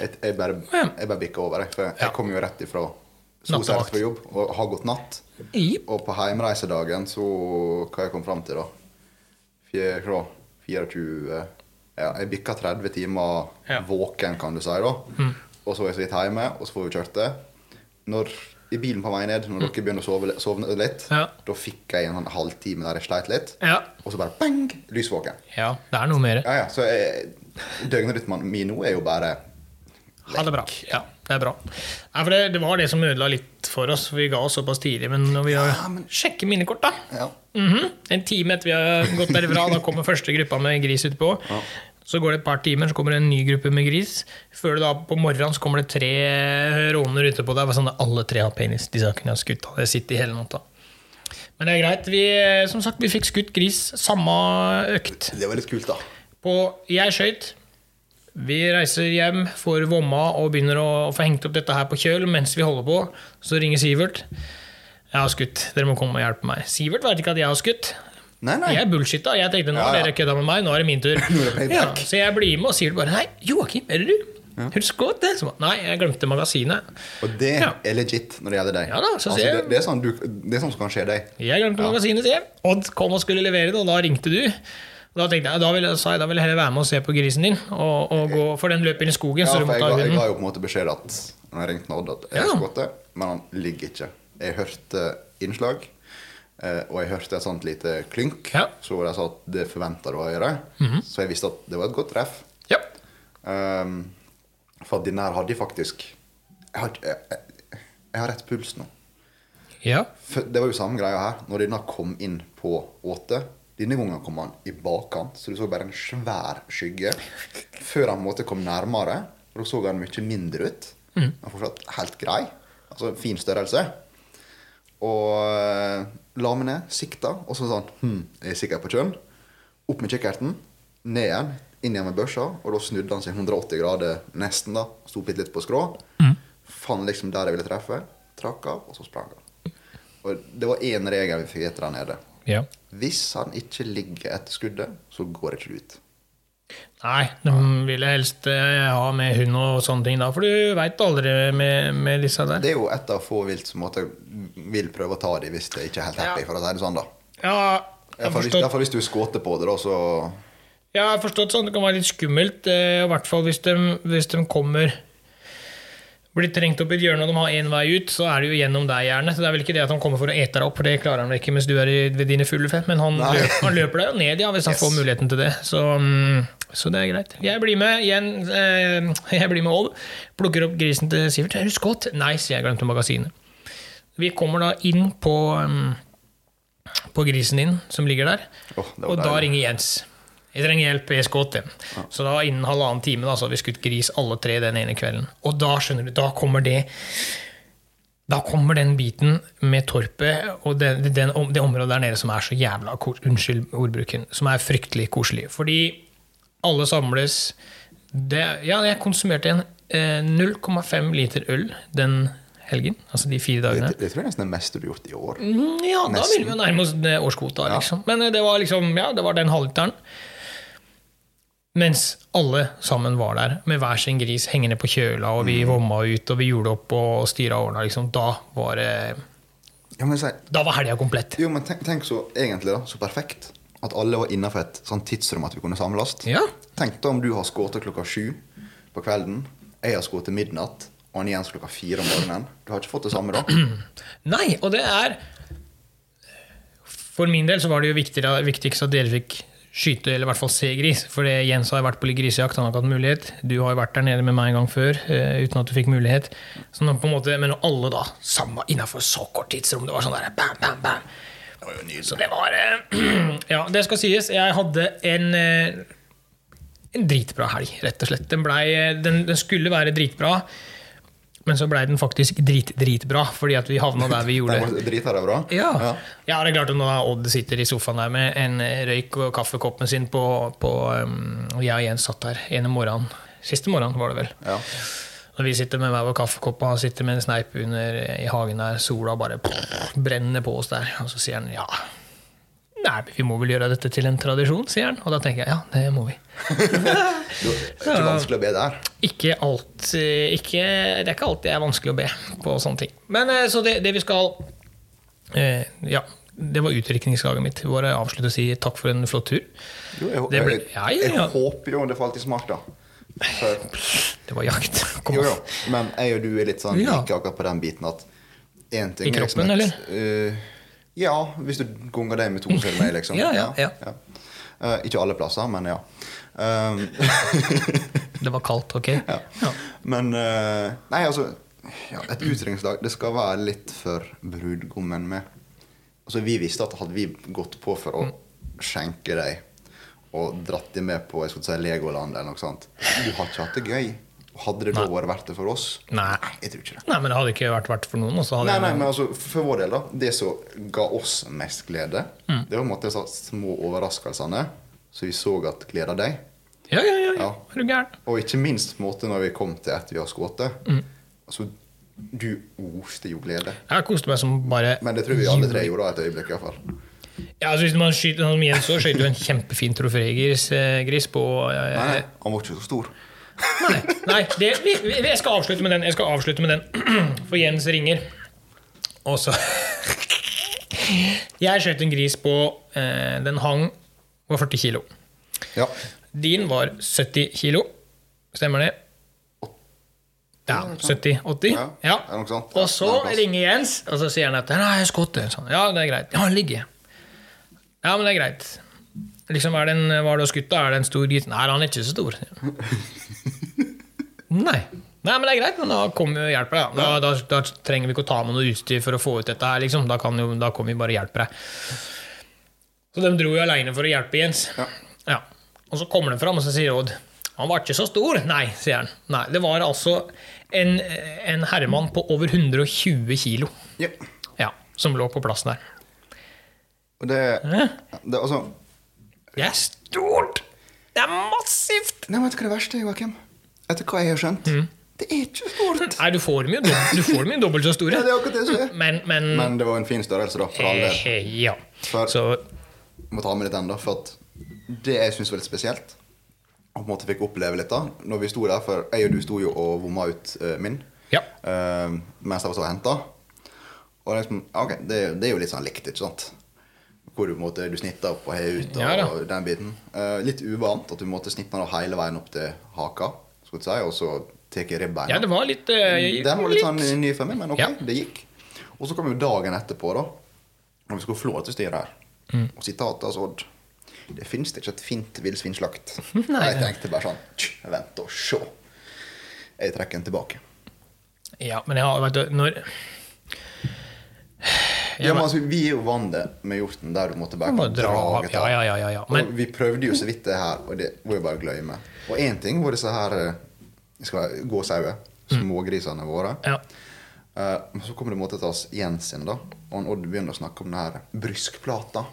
S2: Jeg, jeg bare, jeg bare bikka over. jeg, For jeg
S1: Ja.
S2: kom jo rett ifra
S1: Nattevakt.
S2: på jobb og har gått natt.
S1: Yep.
S2: Og på heimreisedagen så Hva jeg kom fram til, da? Fire, hva? 24 Ja, jeg bikka 30 timer
S1: Ja. Mm.
S2: våken, kan du si. da Og så var jeg så vidt hjemme, og så får vi kjørt det. Når, I bilen på vei ned, når dere begynner å sove, sovne litt,
S1: Mm. Ja.
S2: da fikk jeg en sånn halvtime der jeg sleit litt.
S1: Ja.
S2: Og så bare bang! Lysvåken.
S1: ja, det er noe mer.
S2: Ja, ja, så døgnrytmen min nå er jo bare
S1: Ha det bra. Ja, det er bra. Nei, det, det var det som ødela litt for oss. Vi ga oss såpass tidlig. Men når vi har sjekker minnekort, da
S2: Ja.
S1: Mhm. En time etter vi har gått derfra, da kommer første gruppa med gris utpå. Så går det et par timer, så kommer det en ny gruppe med gris. Før det da på morgenen så kommer det tre råner ute på deg. Sånn at alle tre har penis. De skal kunne ha skutt. Det sitter i hele natta. Men det er greit. Vi, som sagt, vi fikk skutt gris samme økt.
S2: Det var litt kult, da.
S1: På Jeg skøyt. Vi reiser hjem, får vomma og begynner å få hengt opp dette her på kjøl. Mens vi holder på, så ringer Sivert. Jeg har skutt. Dere må komme og hjelpe meg. Sivert vet ikke at jeg har skutt.
S2: Nei, nei.
S1: Jeg bullshitta. Jeg tenkte nå har
S2: ja.
S1: dere kødda med meg, nå er det min tur. Ja, så jeg blir med, og sier bare Nei, Joakim, er det du? Ja. Husk godt det? Så, Nei, jeg glemte magasinet.
S2: Og det
S1: Ja.
S2: er legit når det gjelder deg.
S1: Ja da, så
S2: altså, det, det, er sånn du, det er sånn som kan skje deg.
S1: Jeg glemte magasinet, sier jeg. Odd kom og skulle levere det, og da ringte du. Og da tenkte jeg, da vil sa jeg da vil jeg heller være med og se på grisen din, og, og gå, for den løper inn i skogen.
S2: Ja,
S1: så du
S2: for jeg, jeg,
S1: jeg
S2: ga jo på en måte beskjed at når jeg ringte Odd, at jeg
S1: Ja.
S2: skulle gått det, men han ligger ikke. Jeg hørte innslag, og jeg hørte et sånt lite klynk,
S1: Ja.
S2: Så de sa at det forventa du å gjøre. Så jeg visste at det var et godt treff.
S1: Ja.
S2: Um, for den her hadde jeg faktisk Jeg har, jeg, jeg, jeg har rett puls nå.
S1: ja.
S2: Det var jo samme greia her. Når denne kom inn på åte Denne gangen kom han i bakkant, så du så bare en svær skygge. Før han måtte komme nærmere, og da så han mye mindre ut.
S1: Mm.
S2: Han fortsatt helt grei. Altså fin størrelse. Og eh, la meg ned, sikta, og så sånn hm, Jeg er sikker på kjønn. Opp med kikkerten, ned igjen, inn igjen med børsa, og da snudde han seg 180 grader nesten, da. Sto bitte litt på skrå.
S1: Mm.
S2: Fant liksom der jeg ville treffe. Trakk av, og så sprang han. Og det var én regel vi fikk etter der nede.
S1: ja.
S2: Hvis han ikke ligger etter skuddet, så går det du ut.
S1: Nei, de jeg helst eh, ha med hund og sånne ting da, for du veit aldri med, med disse der.
S2: Det er jo et av få vilt som måtte, vil prøve å ta dem hvis det ikke er helt happy,
S1: Ja.
S2: for å si det sånn, da.
S1: Ja, jeg forstår
S2: Iallfall hvis, hvis du skåter på det, da, så
S1: jeg har forstått sånn, det kan være litt skummelt, eh, i hvert fall hvis de, hvis de kommer blir trengt opp i et hjørne og de har én vei ut, så er det jo gjennom deg gjerne. Så det er vel ikke det at han kommer for å ete deg opp, for det klarer han vel ikke mens du er i, ved dine fulle fett, men han, løp, han løper deg jo ned, ja, hvis han
S2: Yes.
S1: får muligheten til det. Så, mm, så det er greit. Jeg blir med igjen. Eh, jeg blir med Odd. Plukker opp grisen til Sivert. Er du skått?' Nei, sier jeg, glemte magasinet. Vi kommer da inn på, mm, på grisen din som ligger der,
S2: oh, og
S1: og da ringer Jens. Jeg trenger hjelp, jeg skal til. Så da innen halvannen time da, så hadde vi skutt gris alle tre den ene kvelden. Og da skjønner du, da kommer det Da kommer den biten med torpet og det, det, den, det området der nede som er så jævla Unnskyld ordbruken. Som er fryktelig koselig. Fordi alle samles det, Ja, jeg konsumerte en eh, 0,5 liter øl den helgen. Altså de fire dagene.
S2: det, det tror jeg nesten er mest du har gjort i år.
S1: Mm, Ja, da
S2: Nesten.
S1: vil vi jo nærme oss årskvota. årskvota,
S2: Ja.
S1: liksom. Men eh, det var liksom, ja, det var den halvliteren. Mens alle sammen var der med hver sin gris hengende på kjøla, og
S2: Mm.
S1: vi vomma ut, og vi gjorde opp og styra årene liksom. Da var det
S2: Ja, men jeg
S1: Da var helga komplett.
S2: jo, men tenk, tenk så egentlig da, så perfekt at alle var innafor et sånt tidsrom at vi kunne samles.
S1: Ja.
S2: Tenk da om du har skutt klokka sju på kvelden, jeg har skutt midnatt, og han Jens klokka fire om morgenen. Du har ikke fått det samme da?
S1: Nei, og det er For min del så var det jo viktigere, viktigst at dere fikk skyte, eller i hvert fall se gris. For Jens har vært på litt grisejakt, han har ikke hatt mulighet. Du har jo vært der nede med meg en gang før, eh, uten at du fikk mulighet. Så på en måte, Men alle da, samme innafor så kort tidsrom. Det var sånn der bam, bam, bam.
S2: Det var jo nydelig.
S1: Så det var eh, Ja, det skal sies. Jeg hadde en eh, en dritbra helg, rett og slett. Den, ble, den, den skulle være dritbra, men så blei den faktisk drit-dritbra, fordi at vi havna der vi gjorde.
S2: Var drita bra?
S1: Ja. ja, det er klart at når Odd sitter i sofaen der med en røyk og kaffekoppen sin på, på um, Og jeg og Jens satt der ene morgenen. Siste morgenen var det vel.
S2: Ja.
S1: Når vi sitter med hver vår kaffekopp og han sitter med en sneip under i hagen der. Sola bare brenner på oss der. Og så sier han ja. Nei, vi må vel gjøre dette til en tradisjon, sier han. Og da tenker jeg ja, det må vi.
S2: Det er ikke vanskelig å be der.
S1: Ikke alt, eh, ikke, det er ikke alltid er vanskelig å be på sånne ting. Men eh, så det, det vi skal eh, Ja, det var utdrikningslaget mitt. Bare avslutte å si takk for en flott tur.
S2: Jo, jeg,
S1: Det ble- ja, ja, ja.
S2: jeg håper jo det falt i smak, da. For,
S1: Det var jakt. Kom
S2: jo, jo. Men jeg og du er litt sånn like akkurat på den biten at en ting
S1: I
S2: er liksom
S1: kroppen,
S2: eller? eh, ja, hvis du gonger deg med to, så er det meg, liksom.
S1: Ja, ja, ja.
S2: Eh, ikke alle plasser, men ja. Um,
S1: Det var kaldt, ok?
S2: ja.
S1: Ja.
S2: Men uh, Nei, altså ja, Et utdrikningslag det skal være litt for brudgommen med. Altså, vi visste at hadde vi gått på for å skjenke deg og dratt dem med på jeg skulle si Legoland eller noe sånt Du har ikke hatt det gøy. Hadde det da vært verdt det for oss?
S1: Nei.
S2: Jeg tror ikke det.
S1: Nei, men det hadde ikke vært verdt for noen. og hadde
S2: Nei, nei, men altså, for vår del, da. Det som ga oss mest glede,
S1: Mm.
S2: det var på en måte disse små overraskelsene. Så vi så at gleda deg.
S1: Ja, ja, ja. ja. Er du gæren?
S2: Og ikke minst på en måte når vi kom til etter vi har skutt.
S1: Mm.
S2: Altså, du oste jo glede.
S1: Jeg koste meg som bare
S2: Men det tror vi alle tre gjorde et øyeblikk, iallfall.
S1: Ja, altså Hvis man skyter som Jens så skjøt du en kjempefin trofégris eh, gris på eh,
S2: nei, han var ikke så stor.
S1: Nei, nei det, vi, vi, jeg skal avslutte med den. Jeg skal avslutte med den For Jens ringer. Og så Jeg skjøt en gris på eh, Den hang var 40 kilo.
S2: Ja.
S1: Din var 70 kilo. Stemmer det? Ja. 70-80?
S2: Ja,
S1: Ja. Og så
S2: er
S1: ringer Jens, og så sier han at Nei, jeg skutt det. Sånn, ja, det er greit. Ja, han ligger. Ja, men det er greit. Liksom, er det en, Hva har du skutt, da? Er det en stor gris? Nei, han er ikke så stor. Nei. Nei, men det er greit, men da kommer vi og hjelper deg. Da, da, da trenger vi ikke å ta med noe utstyr for å få ut dette her, liksom. Da, kan jo, da kommer vi bare og hjelper deg. Så de dro jo aleine for å hjelpe Jens.
S2: Ja.
S1: Ja. Og så kommer de fram, og så sier Odd Han var ikke så stor. Nei, sier han. Nei, Det var altså en, en herremann på over 120 kilo
S2: ja.
S1: ja, som lå på plassen der.
S2: Og det, det Altså
S1: Det er stort! Det er massivt!
S2: Nei, vet du hva det verste er, Joakim? Etter hva jeg har skjønt?
S1: Mm.
S2: Det er ikke stort.
S1: Nei, du får dem jo, du får dem jo dobbelt så store.
S2: Ja, det er akkurat det som er.
S1: Men, men,
S2: Men det var en fin størrelse, da, for all del.
S1: eh, Ja.
S2: For-
S1: Så
S2: må ta med litt enda, for at det jeg syns var litt spesielt, og på en måte fikk oppleve litt da, når vi sto der, for jeg og du sto jo og vomma ut uh, min
S1: Ja.
S2: uh, mens jeg var så og henta. Og liksom, ok, det, det er jo litt sånn likt, ikke sant? Hvor du på en måte, du snitter opp og heier ut og,
S1: Ja
S2: og den biten. Uh, litt uvant at du måtte snitte den hele veien opp til haka, skulle du si, og så tar ribbeina.
S1: ja, det var litt uh,
S2: Den var litt sånn ny for meg, men ok,
S1: Ja.
S2: det gikk. Og så kom jo dagen etterpå, da, når vi skulle flå til styret her.
S1: Mm.
S2: Og sitatet av Odd Det fins ikke et fint villsvinslakt. Jeg tenkte bare sånn «Tj, Vent og se. Jeg trekker den tilbake.
S1: Ja, men jeg har, vet du, når
S2: Ja, men altså, Vi er jo vant med hjorten der du måtte bare
S1: Må dra av. Ja, ja, ja, ja, ja. Men-
S2: vi prøvde jo så vidt det her, og det var jo bare å glemme. Og én ting var disse her eh, skal gåsauer,
S1: Mm.
S2: smågrisene våre.
S1: ja.
S2: Uh, Men så kommer det måte til oss Jens sin, da. Og han Odd begynner å snakke om den her bryskplata.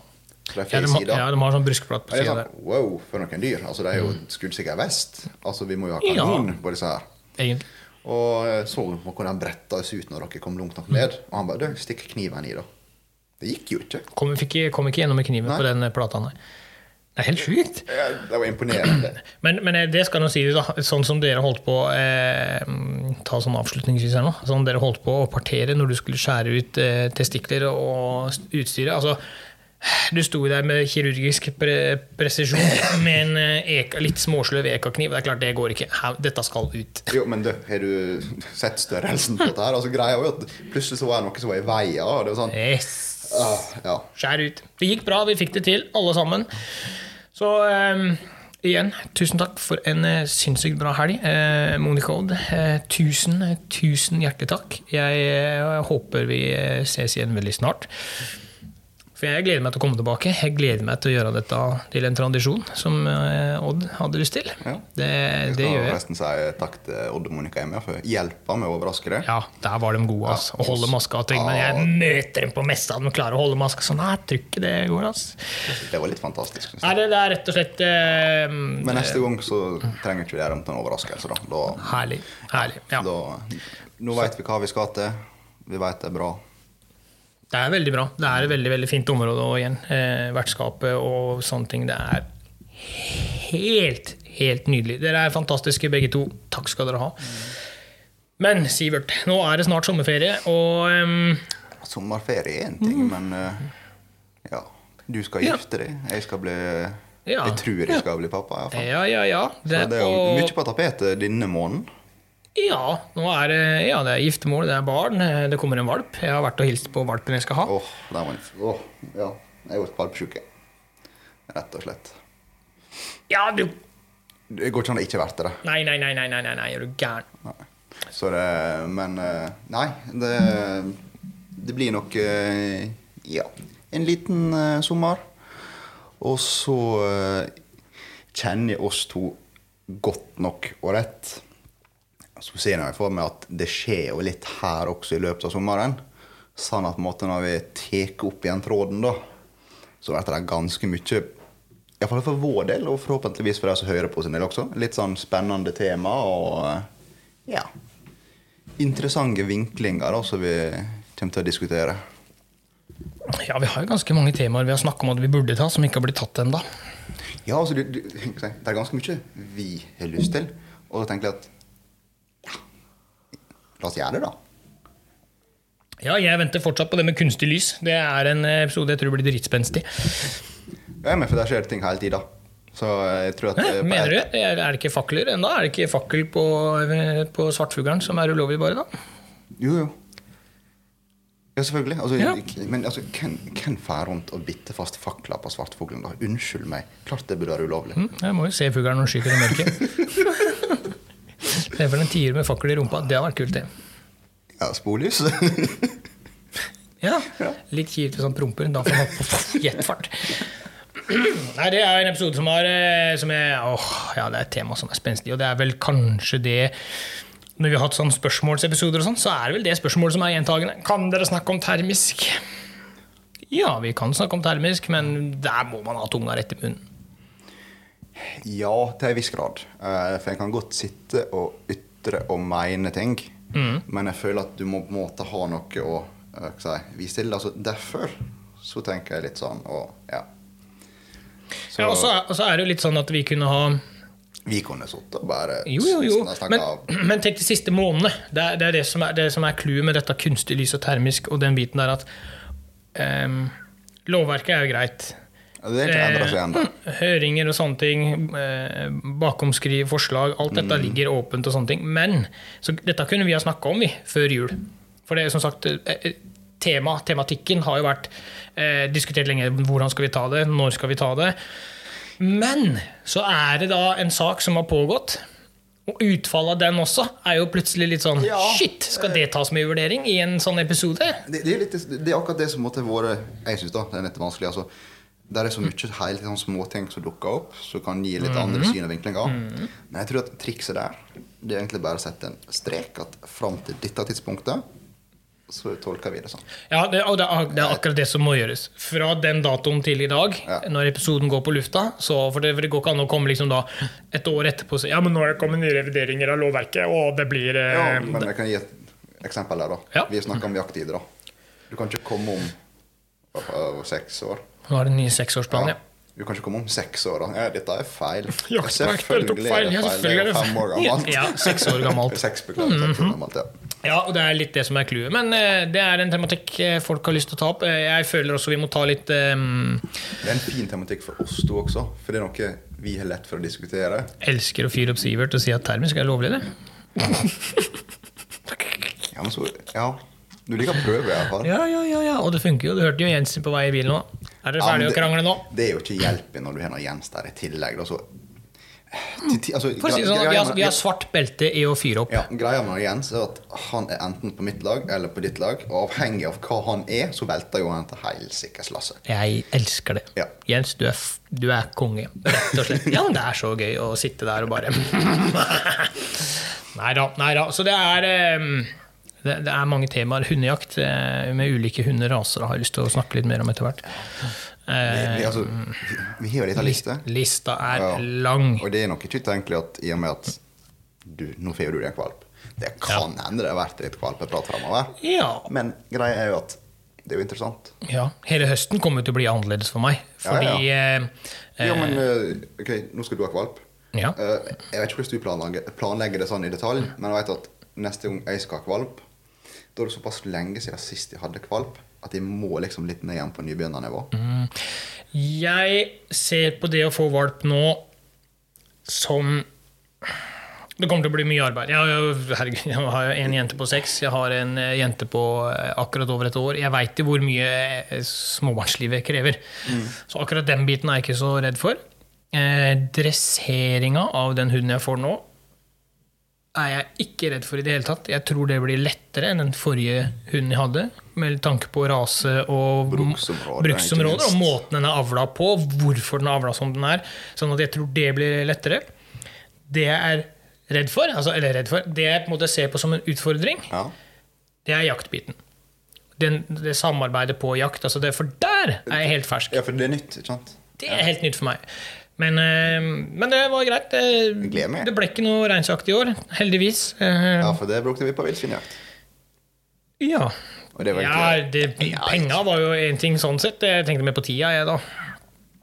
S1: Ja, de, har- ja, de har sånn bryskplate på sida
S2: sånn, wow, for noen dyr. Altså, det er jo skuddsikker vest. Altså, vi må jo ha kanon på disse her.
S1: Egentlig.
S2: Og så på hvordan de bretta oss ut når dere kom langt nok ned. Og han bare du, stikk kniven i, da. Det gikk jo ikke.
S1: Kom, fikk, kom ikke gjennom med kniven
S2: Nei.
S1: på den plata, nei. Det er helt sjukt.
S2: Ja, Det var imponerende.
S1: Men, men eh, det skal nå sies, da. Sånn som dere holdt på eh, Ta sånn avslutningsvis her nå. Sånn dere holdt på å partere når du skulle skjære ut eh, testikler og utstyret. Altså, du sto der med kirurgisk pre presisjon med en eh, eka, litt småsløv ekakniv. Det er klart, det går ikke. Dette skal ut.
S2: Jo, men du, har du sett størrelsen på dette her? Altså, greia var jo at plutselig så var det noe som var i veien. Og det var sånn,
S1: Yes.
S2: Uh, ja.
S1: Skjær ut. Det gikk bra, vi fikk det til, alle sammen. Så um, igjen, tusen takk for en uh, sinnssykt bra helg. Uh, Monica Odd, uh, tusen, tusen hjertelig takk. Jeg håper vi ses igjen veldig snart. For jeg gleder meg til å komme tilbake. Jeg gleder meg til å gjøre dette til en tradisjon, som eh, Odd hadde lyst til.
S2: Ja.
S1: Det, det
S2: skal
S1: gjør jeg.
S2: forresten si takk til Odd og Monica Emma for hjelpa med å overraske deg.
S1: Ja, der var de gode. ass. Å holde maska. og ting, Men jeg møter dem på messa, de klarer å holde maska sånn. Nei, tror ikke det går, ass.
S2: Det var litt fantastisk.
S1: Nei, det, det er rett og slett eh,
S2: Men neste gang så trenger ikke vi det til en overraskelse. Da. Da,
S1: Herlig. herlig. Ja.
S2: da, nå veit vi hva vi skal til. Vi veit det er bra.
S1: Det er veldig bra. Det er et veldig veldig fint område og igjen. Eh, vertskapet og sånne ting. Det er helt, helt nydelig. Dere er fantastiske begge to. Takk skal dere ha. Men Sivert, nå er det snart sommerferie, og um
S2: Sommerferie er én ting, men uh, ja. Du skal
S1: Mm.
S2: Gifte deg. Jeg skal bli
S1: Ja.
S2: Jeg tror jeg skal bli pappa. i hvert fall.
S1: ja, ja, ja.
S2: Så det er jo
S1: og-
S2: mye på tapetet denne måneden.
S1: Ja, nå er det, ja, det er giftermål, det er barn, eh, det kommer en valp. Jeg har vært og hilst på valpen jeg skal ha.
S2: Åh, det er vanskelig. Åh, ja. Jeg er jo valpsjuke. Rett og slett.
S1: Ja, du
S2: Det går ikke an å ikke være det.
S1: Nei, nei, nei, nei, nei, nei, nei, er du gæren?
S2: Nei. Så det Men eh, nei, det, det blir nok eh, Ja, en liten sommer. Og så kjenner jeg oss to godt nok og rett. Så ser jeg for meg at det skjer jo litt her også i løpet av sommeren. Sånn at måte når vi tar opp igjen tråden, da, så blir det ganske mye Iallfall for vår del, og forhåpentligvis for de som hører på sin del også. Litt sånn spennende tema og ja interessante vinklinger da, som vi kommer til å diskutere.
S1: Ja, vi har jo ganske mange temaer vi har snakket om at vi burde ta, som ikke har blitt tatt ennå.
S2: Ja, altså, du, det er ganske mye vi har lyst til. Og da tenker jeg at la oss gjøre det, da.
S1: Ja, jeg venter fortsatt på det med kunstig lys. Det er en episode jeg tror blir dritspenstig.
S2: Ja, men for der skjer det ting hele tida. Så jeg tror at
S1: Hæ,
S2: på
S1: mener du? Er det ikke fakler ennå? Er det ikke fakkel på, på Svartfuglen som er ulovlig, bare? da?
S2: Jo, jo. Ja, selvfølgelig. Altså,
S1: Ja.
S2: Men altså, hvem, fer rundt og biter fast fakler på svartfuglen? da? Unnskyld meg. Klart det burde være ulovlig.
S1: Mm, Jeg må jo se fuglen når den skyter i mørket. Se for en tier med fakkel i rumpa. Det hadde vært kult, det.
S2: Ja, sporlys.
S1: Ja, Litt kjipt hvis han promper. Da får man jetfart. Nei, Det er en episode som har eh, som er, åh, ja, Det er et tema som er spenstig, og det er vel kanskje det Når vi har hatt sånne spørsmålsepisoder, og sånn, så er det vel det spørsmålet som er gjentagende. Kan dere snakke om termisk? Ja, vi kan snakke om termisk, men der må man ha tunga rett i munnen.
S2: Ja, til en viss grad. Eh, For jeg kan godt sitte og ytre og mene ting.
S1: Mm.
S2: Men jeg føler at du må på en måte ha noe å eh, jeg, vise til. Altså, derfor så tenker jeg litt sånn og ja. Så
S1: Ja, og så er, og så er det jo litt sånn at vi kunne ha
S2: vi kunne sittet og bare
S1: Jo, jo, jo. Men, men tenk de siste månedene. Det er det, er det som er det som er clouet med dette kunstig lys og termisk og den biten der at um, Lovverket er jo greit.
S2: Ja, Det er ikke endra seg ennå.
S1: Eh, Høringer og sånne ting, bakomskrive bakomskriv, forslag, alt dette
S2: Mm.
S1: ligger åpent og sånne ting. Men så dette kunne vi ha snakka om vi, før jul. For det er som sagt eh, eh, tema, tematikken har jo vært eh, diskutert lenge. Hvordan skal vi ta det? Når skal vi ta det? Men så er det da en sak som har pågått. Og utfallet av den også er jo plutselig litt sånn
S2: Ja.
S1: Shit, skal det tas med i vurdering i en sånn episode?
S2: Det, det, er litt, det er akkurat det som måtte vært Jeg syns det er litt vanskelig. Altså, der er så mye helt sånn småting som dukker opp, som kan gi litt
S1: Mhm.
S2: andre syn og vinklinger. Men jeg tror at trikset der Det er egentlig bare å sette en strek at fram til dette tidspunktet så tolker vi det sånn.
S1: Ja, det, og det er, det er akkurat det som må gjøres. Fra den datoen til i dag,
S2: Ja.
S1: når episoden går på lufta. Så, for, det, for det går ikke an å komme liksom da et år etterpå og si ja, men nå er det kommet nye revideringer av lovverket, og det blir eh,
S2: Ja, men jeg kan gi et eksempel der, da.
S1: Ja.
S2: Vi snakker om jakttider, da. Du kan ikke komme om øh, seks år.
S1: Nå er det ny seksårsplan, ja.
S2: Du kan ikke komme om seks år, da. Ja, dette er feil.
S1: Selvfølgelig er det feil. Ja,
S2: Det er fem år gammelt.
S1: Ja, seks år gammelt.
S2: Seks, år gammelt, ja.
S1: Ja, og det er litt det som er clouet. Men uh, det er en tematikk eh, folk har lyst til å ta opp. Eh, jeg føler også vi må ta litt um...
S2: Det er en fin tematikk for oss to også, for det er noe vi har lett for å diskutere.
S1: Elsker å fyre opp Sivert og si at termisk er lovlig, det.
S2: Ja, men så, ja. Du liker å prøve, i hvert fall.
S1: Ja, ja, ja, ja. Og det funker jo. Du hørte jo Jensen på vei i bilen nå. Er dere ferdige å krangle nå?
S2: Det er jo ikke hjelp når du har noe Jens der i tillegg. Da, så, altså,
S1: For å si det sånn, vi har, vi har svart belte i å fyre opp.
S2: Ja, Greia med Jens er at han er enten på mitt lag eller på ditt lag. Og avhengig av hva han er, så velter jo han til helsikes lasset.
S1: Jeg elsker det.
S2: Ja.
S1: Jens, du er, du er konge. Rett og slett. Ja, men det er så gøy å sitte der og bare Nei da. Nei da. Så det er eh, det, det er mange temaer. Hundejakt eh, med ulike hunderaser har jeg lyst til å snakke litt mer om etter hvert.
S2: Vi,
S1: Eh,
S2: vi, altså, vi, har litt av liste.
S1: Lista er
S2: Ja.
S1: lang.
S2: Og det er nok ikke utenkelig at i og med at du, nå får du deg en valp Det kan hende det har vært litt valpeprat framover.
S1: Ja.
S2: Men greia er jo at det er jo interessant.
S1: ja. Hele høsten kommer til å bli annerledes for meg. Fordi
S2: ja.
S1: eh,
S2: Ja, men eh, ok, nå skal du ha valp.
S1: Ja.
S2: Eh, jeg vet ikke hvordan du planlegger, planlegger det sånn i detalj, men jeg vet at neste gang jeg skal ha valp, da er det såpass lenge siden sist jeg hadde kvalp at jeg må liksom litt ned igjen på nybegynnernivå.
S1: Mm. Jeg ser på det å få valp nå som Det kommer til å bli mye arbeid. Jeg har herregud, jeg har en jente på seks, jeg har en eh, jente på eh, akkurat over et år. Jeg veit jo hvor mye eh, småbarnslivet krever. Så akkurat den biten er jeg ikke så redd for. Eh, dresseringa av den hunden jeg får nå, er jeg ikke redd for i det hele tatt. Jeg tror det blir lettere enn den forrige hunden jeg hadde, med tanke på rase og
S2: Bruksområde,
S1: bruksområder, og måten den er avla på, hvorfor den er avla som den er. Sånn at jeg tror det blir lettere. Det jeg er redd for, altså, eller redd for, det jeg på en måte ser på som en utfordring,
S2: Ja.
S1: det er jaktbiten. Den, det samarbeidet på jakt. Altså det, for der er jeg helt fersk.
S2: ja, for det er nytt, ikke sant?
S1: Det er helt nytt for meg. Men, eh, men det var greit. Det, det ble ikke noe reinsjakt i år, heldigvis. Eh,
S2: Ja, for det brukte vi på villsvinjakt.
S1: ja.
S2: Det var
S1: ja det, penger var jo én ting sånn sett. Jeg tenkte mer på tida, jeg, da.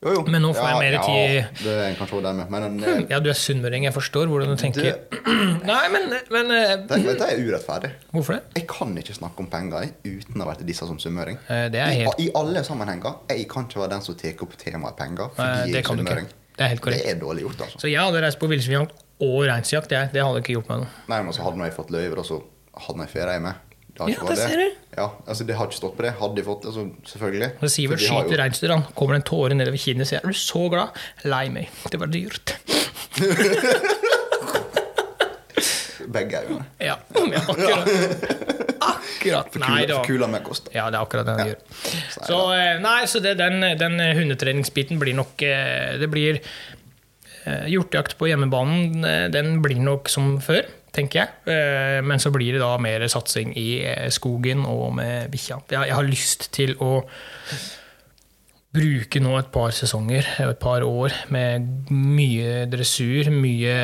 S2: Jo, jo.
S1: Men nå får jeg mer
S2: ja,
S1: tid.
S2: Ja, det er kanskje det med. Men eh,
S1: Ja, du er sunnmøring, jeg forstår hvordan du tenker.
S2: det,
S1: Nei, men, men
S2: det, det er urettferdig.
S1: Hvorfor det?
S2: Jeg kan ikke snakke om penger uten å ha vært disse som sunnmøring.
S1: Er
S2: I, I alle sammenhenger. Jeg kan ikke være den som tar opp temaet penger.
S1: Nei,
S2: Fordi jeg
S1: det
S2: er
S1: du
S2: sunnmøring.
S1: Det er helt korrekt.
S2: Det er dårlig gjort, altså.
S1: Så jeg hadde reist på villsvinjakt og reinsjakt. jeg. Det hadde ikke gjort meg noe.
S2: Nei, men så hadde jeg fått løyve, og så hadde jeg ferie med. Det har
S1: Ja,
S2: ikke vært
S1: det ser du.
S2: Ja, altså Det har ikke stått på det. Hadde de fått det, så selvfølgelig.
S1: Så Sivert skyter reinsdyr, han kommer det en tåre nedover kinnet så sier 'Er du så glad?' Lei meg. Det var dyrt.
S2: Begge øynene.
S1: Ja, ja akkurat.
S2: For kula, for kula med kost.
S1: Ja, det er akkurat det han gjør.
S2: Så
S1: Så, eh, nei, så det, den, den hundetreningsbiten blir nok eh, Det blir eh, Hjortejakt på hjemmebanen, eh, den blir nok som før, tenker jeg. Eh, Men så blir det da mer satsing i eh, skogen og med bikkja. Jeg har lyst til å bruke nå et par sesonger, et par år, med mye dressur, mye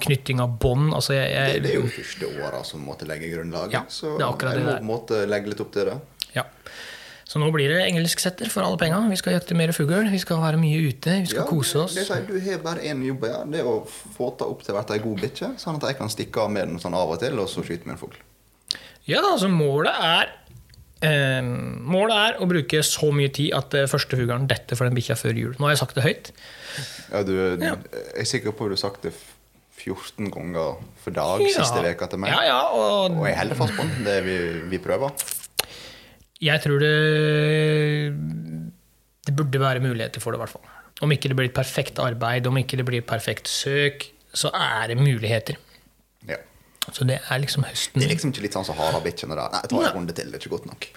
S1: knytting av bånd. Altså, jeg, jeg,
S2: det er jo første åra som måtte legge grunnlaget.
S1: Ja,
S2: så
S1: er
S2: jeg må på legge litt opp til det.
S1: Ja. Så nå blir det engelsksetter for alle penga. Vi skal jakte mer fugl, vi skal være mye ute, vi skal
S2: Ja,
S1: kose oss.
S2: Det, det sier, du har bare én jobb, ja. det er å få ta opp til å bli ei god bikkje. Sånn at jeg kan stikke av med den sånn av og til, og så skyte med en fugl.
S1: Ja, altså målet er eh, Målet er å bruke så mye tid at eh, første fuglen detter for den bikkja før jul. Nå har jeg sagt det høyt.
S2: Ja, du,
S1: Ja.
S2: Jeg er sikker på at du har sagt det 14 ganger for dag siste veka til meg.
S1: Ja, ja, og
S2: Og jeg holder fast på den. Det vi, vi prøver.
S1: jeg tror det Det burde være muligheter for det, i hvert fall. Om ikke det blir perfekt arbeid, om ikke det blir perfekt søk, så er det muligheter. Så det er liksom høsten.
S2: Det er liksom ikke litt sånn som harabikkjene der. Nei, ta en runde til, det er ikke godt nok.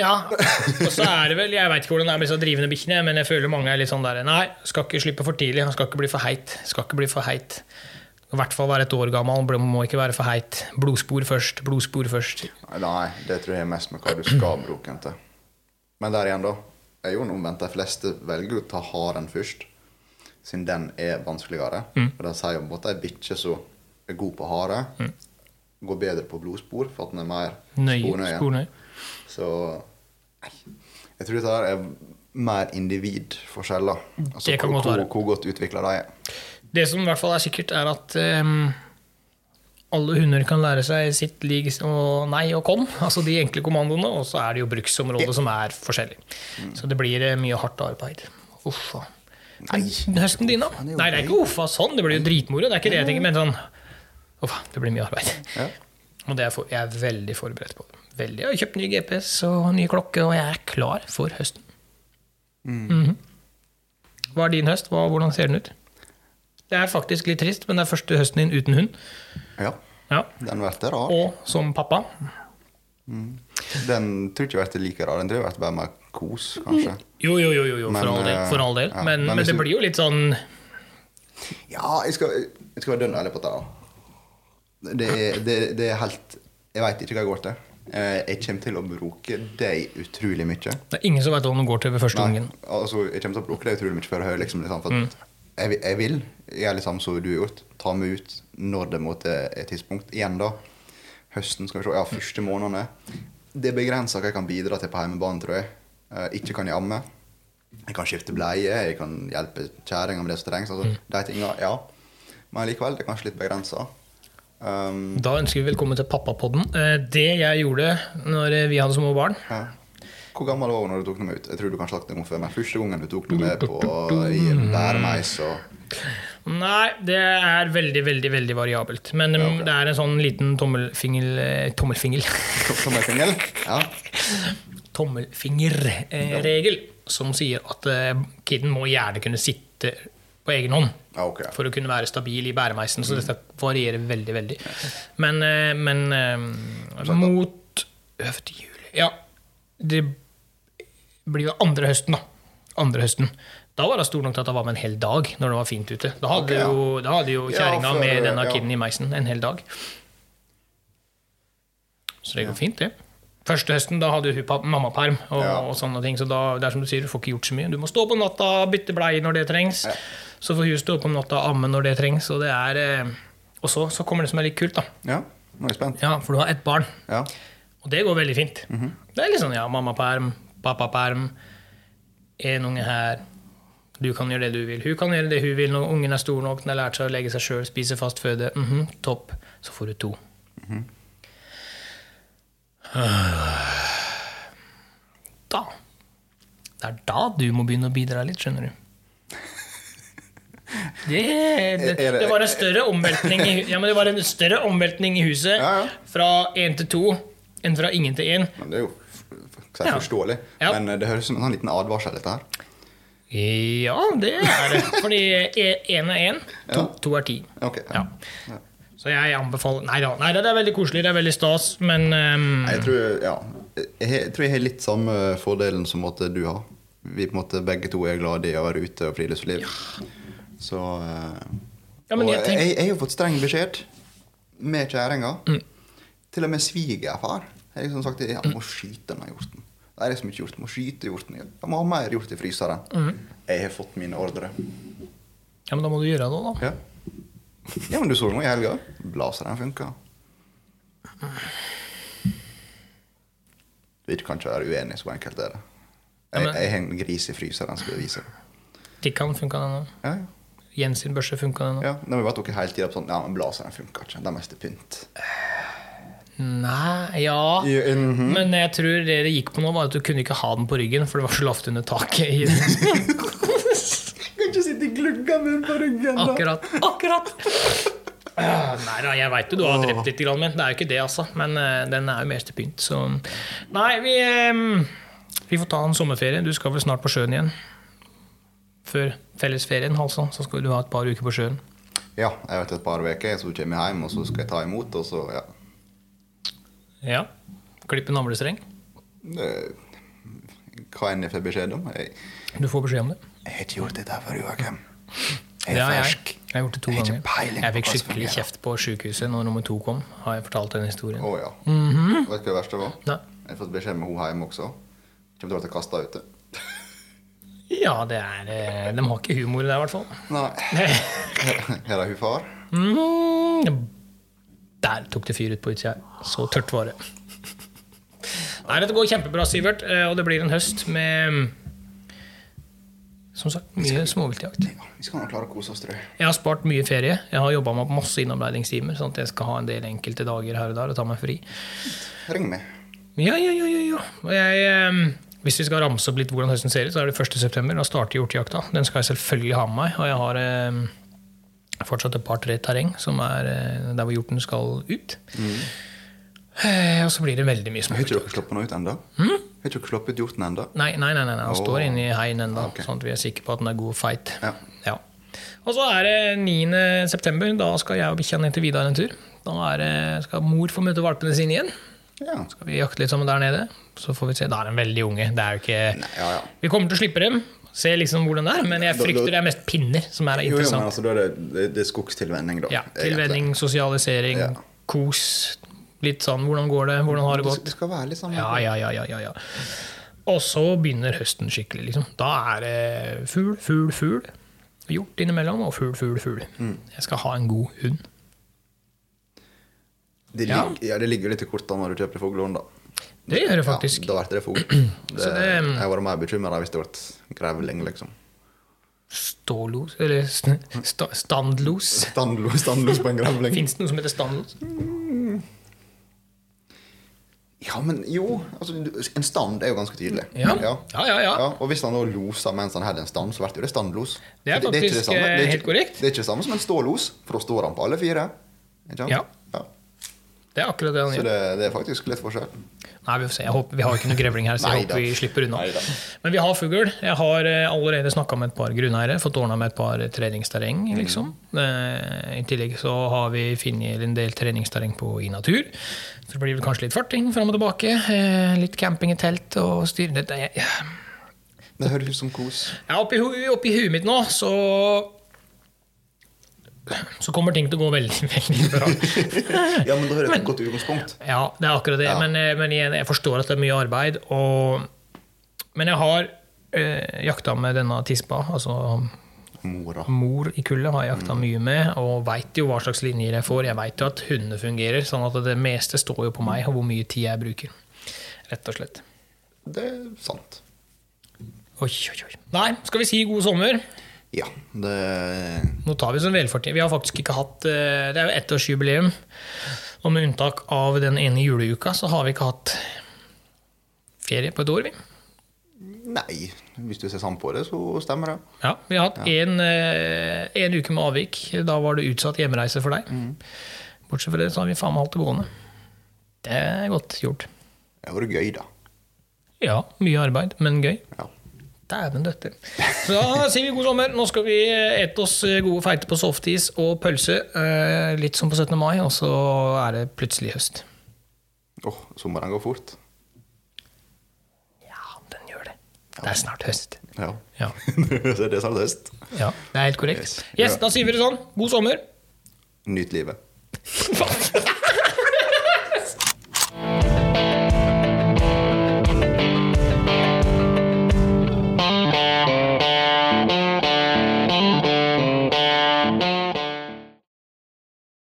S1: Ja, og så er det vel Jeg veit ikke hvordan det er med disse drivende bikkjene, men jeg føler mange er litt sånn der Nei, skal ikke slippe for tidlig. Han skal ikke bli for heit. Skal ikke bli for heit. I hvert fall være et år gammel. Må ikke være for heit. Blodspor først. Blodspor først.
S2: Nei, det tror jeg er mest med hva du skal bruke den til. Men der igjen, da. Er jo omvendt. De fleste velger å ta haren først, siden den er vanskeligere. For de sier jo måte ei bikkje som er god på hare, går bedre på blodspor, for at den er mer
S1: Nøye.
S2: spornøye.
S1: Spornøye.
S2: Så nei. Jeg tror dette er mer individforskjeller. Altså,
S1: Det kan
S2: hvor,
S1: godt være.
S2: hvor, hvor godt utvikla de er.
S1: Det som i hvert fall er sikkert, er at um, alle hunder kan lære seg sitt lig og nei og kom, altså de enkle kommandoene, og så er det jo bruksområdet som er forskjellig. Så det blir eh, mye hardt arbeid. Uffa.
S2: Nei.
S1: Høsten din, da? Nei, det er ikke uffa sånn, det blir jo dritmoro. Det er ikke det jeg tenker, men sånn Uffa, det blir mye arbeid.
S2: Ja.
S1: Og det er for, jeg er veldig forberedt på det. Veldig. Jeg har kjøpt ny GPS og ny klokke, og jeg er klar for høsten. Mhm. Hva er din høst? Hva, hvordan ser den ut? Det er faktisk litt trist, men det er første høsten din uten hund.
S2: ja.
S1: Ja.
S2: Den blir rar.
S1: Og som pappa.
S2: Den tror ikke jeg blir like rar. Den tror jeg blir bare mer kos, kanskje.
S1: Jo, jo, jo, jo, jo
S2: Men,
S1: for all del.
S2: eh,
S1: For all del.
S2: ja,
S1: Men,
S2: men
S1: men, det
S2: du-
S1: blir jo litt sånn
S2: Ja, jeg skal, jeg skal være dønn ærlig på det. da. Det er, det, det er helt Jeg veit ikke hva jeg går til. Eh, Jeg kommer til å bruke deg utrolig mye.
S1: Det er ingen som vet hva den går til ved første gangen.
S2: altså, jeg kommer til å bruke deg utrolig mye før jeg hører liksom, liksom, for
S1: Mm.
S2: jeg, jeg vil gjøre litt samme som du har gjort. Ta meg ut når det måtte er tidspunkt. Igjen, da. Høsten, skal vi se. Ja, første månedene. Det er begrensa hva jeg kan bidra til på hjemmebane, tror jeg. Eh, ikke kan jeg amme. Jeg kan skifte bleie, jeg kan hjelpe kjerringa med det som trengs. Altså,
S1: Mm.
S2: De tinga, ja. Men likevel, det er kanskje litt begrensa. Um,
S1: Da ønsker vi velkommen til Pappapodden. Eh, Det jeg gjorde når eh, vi hadde små barn
S2: ja. Hvor gammel var du når du tok dem ut? Jeg tror du kanskje har sagt det før, men Første gangen du tok noe med på i bæremeis og
S1: Nei, det er veldig, veldig veldig variabelt. Men ja,
S2: okay.
S1: det er en sånn liten tommelfingel... eh, Tommelfingel?
S2: Tommelfingel? Ja.
S1: Tommelfingerregel som sier at kiden må gjerne kunne sitte på egen hånd.
S2: Okay.
S1: For å kunne være stabil i bæremeisen. Så dette varierer veldig, veldig. Men, eh, men eh, mot øvd juli Ja, det blir jo andre høsten, da. Andre høsten. Da var det stor nok til at det var med en hel dag når det var fint ute. Da hadde
S2: okay, ja.
S1: jo, da hadde jo
S2: Ja,
S1: kjerringa
S2: for-
S1: med denne
S2: ja.
S1: kiden i meisen en hel dag. Så det går fint, det. Første høsten da hadde hun mammaperm, og,
S2: Ja.
S1: og sånne ting, så da, det er som du sier, du får ikke gjort så mye. Du må stå på natta, bytte bleie når det trengs. Så får hun stå opp om natta og amme når det trengs. Og, det er, eh, og så, så kommer det som er litt kult, da.
S2: Ja, nå er jeg spent.
S1: Ja, For du har ett barn,
S2: Ja.
S1: og det går veldig fint.
S2: Mhm.
S1: Det er litt sånn ja, mammaperm, pappaperm, en unge her. Du kan gjøre det du vil. Hun kan gjøre det hun vil når ungen er stor nok, den har lært seg å legge seg sjøl, spise fast føde. Mhm, topp. Så får du to. Da Det er da du må begynne å bidra litt, skjønner du. Det, det,
S2: Er det-
S1: var en større omveltning i, ja, men det var en større omveltning i huset
S2: Ja, ja.
S1: fra én til to enn fra ingen til én.
S2: Men det er jo
S1: Ja.
S2: forståelig.
S1: Ja.
S2: Men eh, det høres ut som en sånn liten advarsel, dette her.
S1: Ja, det er det. Fordi én er én, to,
S2: Ja.
S1: to er ti.
S2: Ok.
S1: Ja.
S2: Ja.
S1: Så jeg anbefaler Nei da, nei, det er veldig koselig, det er veldig stas, men
S2: um, Jeg tror, ja, jeg, tror jeg har litt samme fordelen som du har. Vi på en måte begge to er glade i å være ute og friluftsliv. Så eh,
S1: Ja, men
S2: Og
S1: jeg
S2: jeg,
S1: tenk-
S2: jeg, har jo fått streng beskjed med kjerringa.
S1: Mm.
S2: Til og med svigerfar har liksom sagt at jeg må skyte denne hjorten. Det er liksom ikke gjort. Må skyte hjorten. Jeg må ha mer hjort i fryseren.
S1: Mm.
S2: Jeg har fått mine ordre.
S1: Ja, men da må du gjøre det, da.
S2: Ja. ja, men du så noe i helga. Blaseren funka. Vi kan ikke være uenige, så enkelt er det. Jeg, jeg har en gris i fryseren, skal jeg vise det.
S1: Tikkan funka den Ja,
S2: Ja,
S1: Jens sin børse funka den nå.
S2: ja. men vi bare tok hele tida på sånn Ja, men blaseren funka ikke. Det er mest pynt.
S1: Nei, ja
S2: mhm.
S1: Men jeg tror det det gikk på nå, var at du kunne ikke ha den på ryggen, for det var så lavt under taket. i den.
S2: Kan ikke sitte i glugga med på ryggen, da.
S1: Akkurat. Akkurat! Ah, Nei da, jeg veit jo du har drept litt, grann, men det er jo ikke det, altså. Men eh, den er jo mest til pynt, så Nei, vi Vi får ta en sommerferie. Du skal vel snart på sjøen igjen? Før fellesferien, altså. Så skal du ha et par uker på sjøen.
S2: Ja, jeg har vært et par uker, så kommer jeg hjem, og så skal jeg ta imot, og så ja.
S1: Ja. Klippe navlestreng.
S2: Hva enn jeg får beskjed om. Jeg,
S1: Du får beskjed om det.
S2: jeg har ikke gjort dette før, Joakim. Jeg er
S1: jeg.
S2: fersk.
S1: Jeg har gjort det to
S2: Jeg
S1: ganger. Jeg fikk skikkelig kjeft på sykehuset når nummer to kom. Har jeg fortalt den historien?
S2: Å ja.
S1: Mhm.
S2: Vet du hva det verste var?
S1: Nei.
S2: Jeg har fått beskjed med hun hjemme også. Kommer til å bli kasta ute.
S1: Ja, det er eh, De har ikke humor der, i hvert fall.
S2: Nei. er det hun far.
S1: Mm, der tok det fyr ut på utsida. Så tørt var det. Nei, dette går kjempebra, Sivert. eh, Og det blir en høst med som sagt, mye småviltjakt.
S2: Ja, vi skal klare å kose oss, tror jeg.
S1: Jeg har spart mye ferie. Jeg har jobba meg opp masse innomleidingstimer, sånn at jeg skal ha en del enkelte dager her og der og ta meg fri.
S2: Ring meg.
S1: Ja, ja, ja, ja, ja. Og jeg, eh, hvis vi skal ramse opp litt hvordan høsten ser ut, så er det 1. september. Da starter hjortejakta. Den skal jeg selvfølgelig ha med meg. Og jeg har eh, fortsatt et par-tre terreng som er eh, der hvor hjorten skal ut. Eh, og så blir det veldig mye
S2: Har
S1: småvilt.
S2: ikke dere sluppet noe ut ennå?
S1: Hmm?
S2: Har ikke dere sluppet hjorten ennå?
S1: Nei, nei, nei, nei, han
S2: Åh.
S1: står inne i heien ennå,
S2: Okay.
S1: sånn at vi er sikre på at den er god og feit.
S2: Ja.
S1: Ja. Og så er det 9. september. Da skal jeg og bikkja ned til Vidar en tur. Da det, skal mor få møte valpene sine igjen.
S2: Ja.
S1: Skal vi jakte litt sammen der nede. Så får vi se. Da er de veldig unge. Det er jo ikke
S2: Nei, ja, ja.
S1: Vi kommer til å slippe dem. Se liksom hvordan det er, men jeg frykter det er mest pinner som er
S2: Jo, jo, men altså, det, det, det er skogstilvenning, da.
S1: Ja,
S2: egentlig.
S1: Tilvenning, sosialisering,
S2: Ja.
S1: kos. Litt sånn hvordan går det, hvordan har det
S2: Det,
S1: gått.
S2: det skal være litt sånn
S1: Ja, ja, ja, ja, ja, ja. Og så begynner høsten skikkelig. liksom. Da er det fugl, fugl, fugl. Hjort innimellom, og fugl, fugl, fugl.
S2: Mm.
S1: Jeg skal ha en god hund.
S2: Det,
S1: Ja.
S2: ligger, ja, det ligger jo litt i kortene når du kjøper fuglehund, da.
S1: Det gjør det faktisk.
S2: Ja, da blir det fugl. Det,
S1: det-
S2: jeg var mer bekymra hvis det ble grevling, liksom.
S1: Stålos, eller st sta standlos.
S2: Standlos, standlos på en grevling.
S1: Fins det noe som heter standlos?
S2: Ja, men jo. Altså, en stand er jo ganske tydelig.
S1: Ja. Ja, ja, ja.
S2: og hvis han da loser mens han hadde en stand, så blir det standlos.
S1: Det er faktisk,
S2: det er
S1: eh,
S2: ikke-
S1: helt korrekt.
S2: Det er ikke det samme som en stålos, for da står han på alle fire. Ikke sant?
S1: Ja. Det er akkurat det han
S2: Så
S1: gjør.
S2: det, det er faktisk litt forskjell.
S1: Nei, vi får se. Jeg håper, vi har ikke noe grevling her, så jeg håper vi slipper unna.
S2: Neida.
S1: Men vi har fugl. Jeg har eh, allerede snakka med et par grunneiere, fått ordna med et par treningsterreng, liksom. Eh, I tillegg så har vi funnet en del treningsterreng på i natur. Så det blir vel kanskje litt farting fram og tilbake. Eh, litt camping i telt og styre det.
S2: Høres ut som kos.
S1: Ja, oppi, oppi huet mitt nå, så så kommer ting til å gå veldig, veldig bra.
S2: Ja, men da har du et godt utgangspunkt.
S1: Ja, det er akkurat det.
S2: Ja.
S1: Men, eh, men igjen, jeg forstår at det er mye arbeid. Og, men jeg har eh, jakta med denne tispa. Altså
S2: Mora.
S1: mor i kullet har jeg jakta mye med, og veit jo hva slags linjer jeg får. Jeg veit jo at hundene fungerer, sånn at det meste står jo på meg, og hvor mye tid jeg bruker. Rett og slett.
S2: Det er sant.
S1: Oi, oi, oi. Nei, skal vi si god sommer?
S2: Ja, det
S1: Nå tar vi som velfortjent. Vi har faktisk ikke hatt eh, Det er jo ettårsjubileum. Og med unntak av den ene juleuka, så har vi ikke hatt ferie på et år, vi.
S2: Nei, hvis du ser sånn på det, så stemmer det.
S1: Ja, vi har hatt en, ja. uke med avvik. Da var det utsatt hjemreise for deg. Bortsett fra det, så har vi faen meg holdt det gående. Det er godt gjort.
S2: Det var gøy, da.
S1: Ja, mye arbeid, men gøy.
S2: Ja.
S1: Dæven døtte. Så da sier vi god sommer. Nå skal vi ete oss gode feite på softis og pølse. eh, Litt som på 17. mai, og så er det plutselig høst.
S2: Åh, sommeren går fort.
S1: Ja, den gjør det. Det er snart høst.
S2: Ja.
S1: Ja,
S2: det er snart høst.
S1: ja det er helt korrekt.
S2: Yes.
S1: Yes, Da sier vi det sånn. God sommer.
S2: Nyt livet.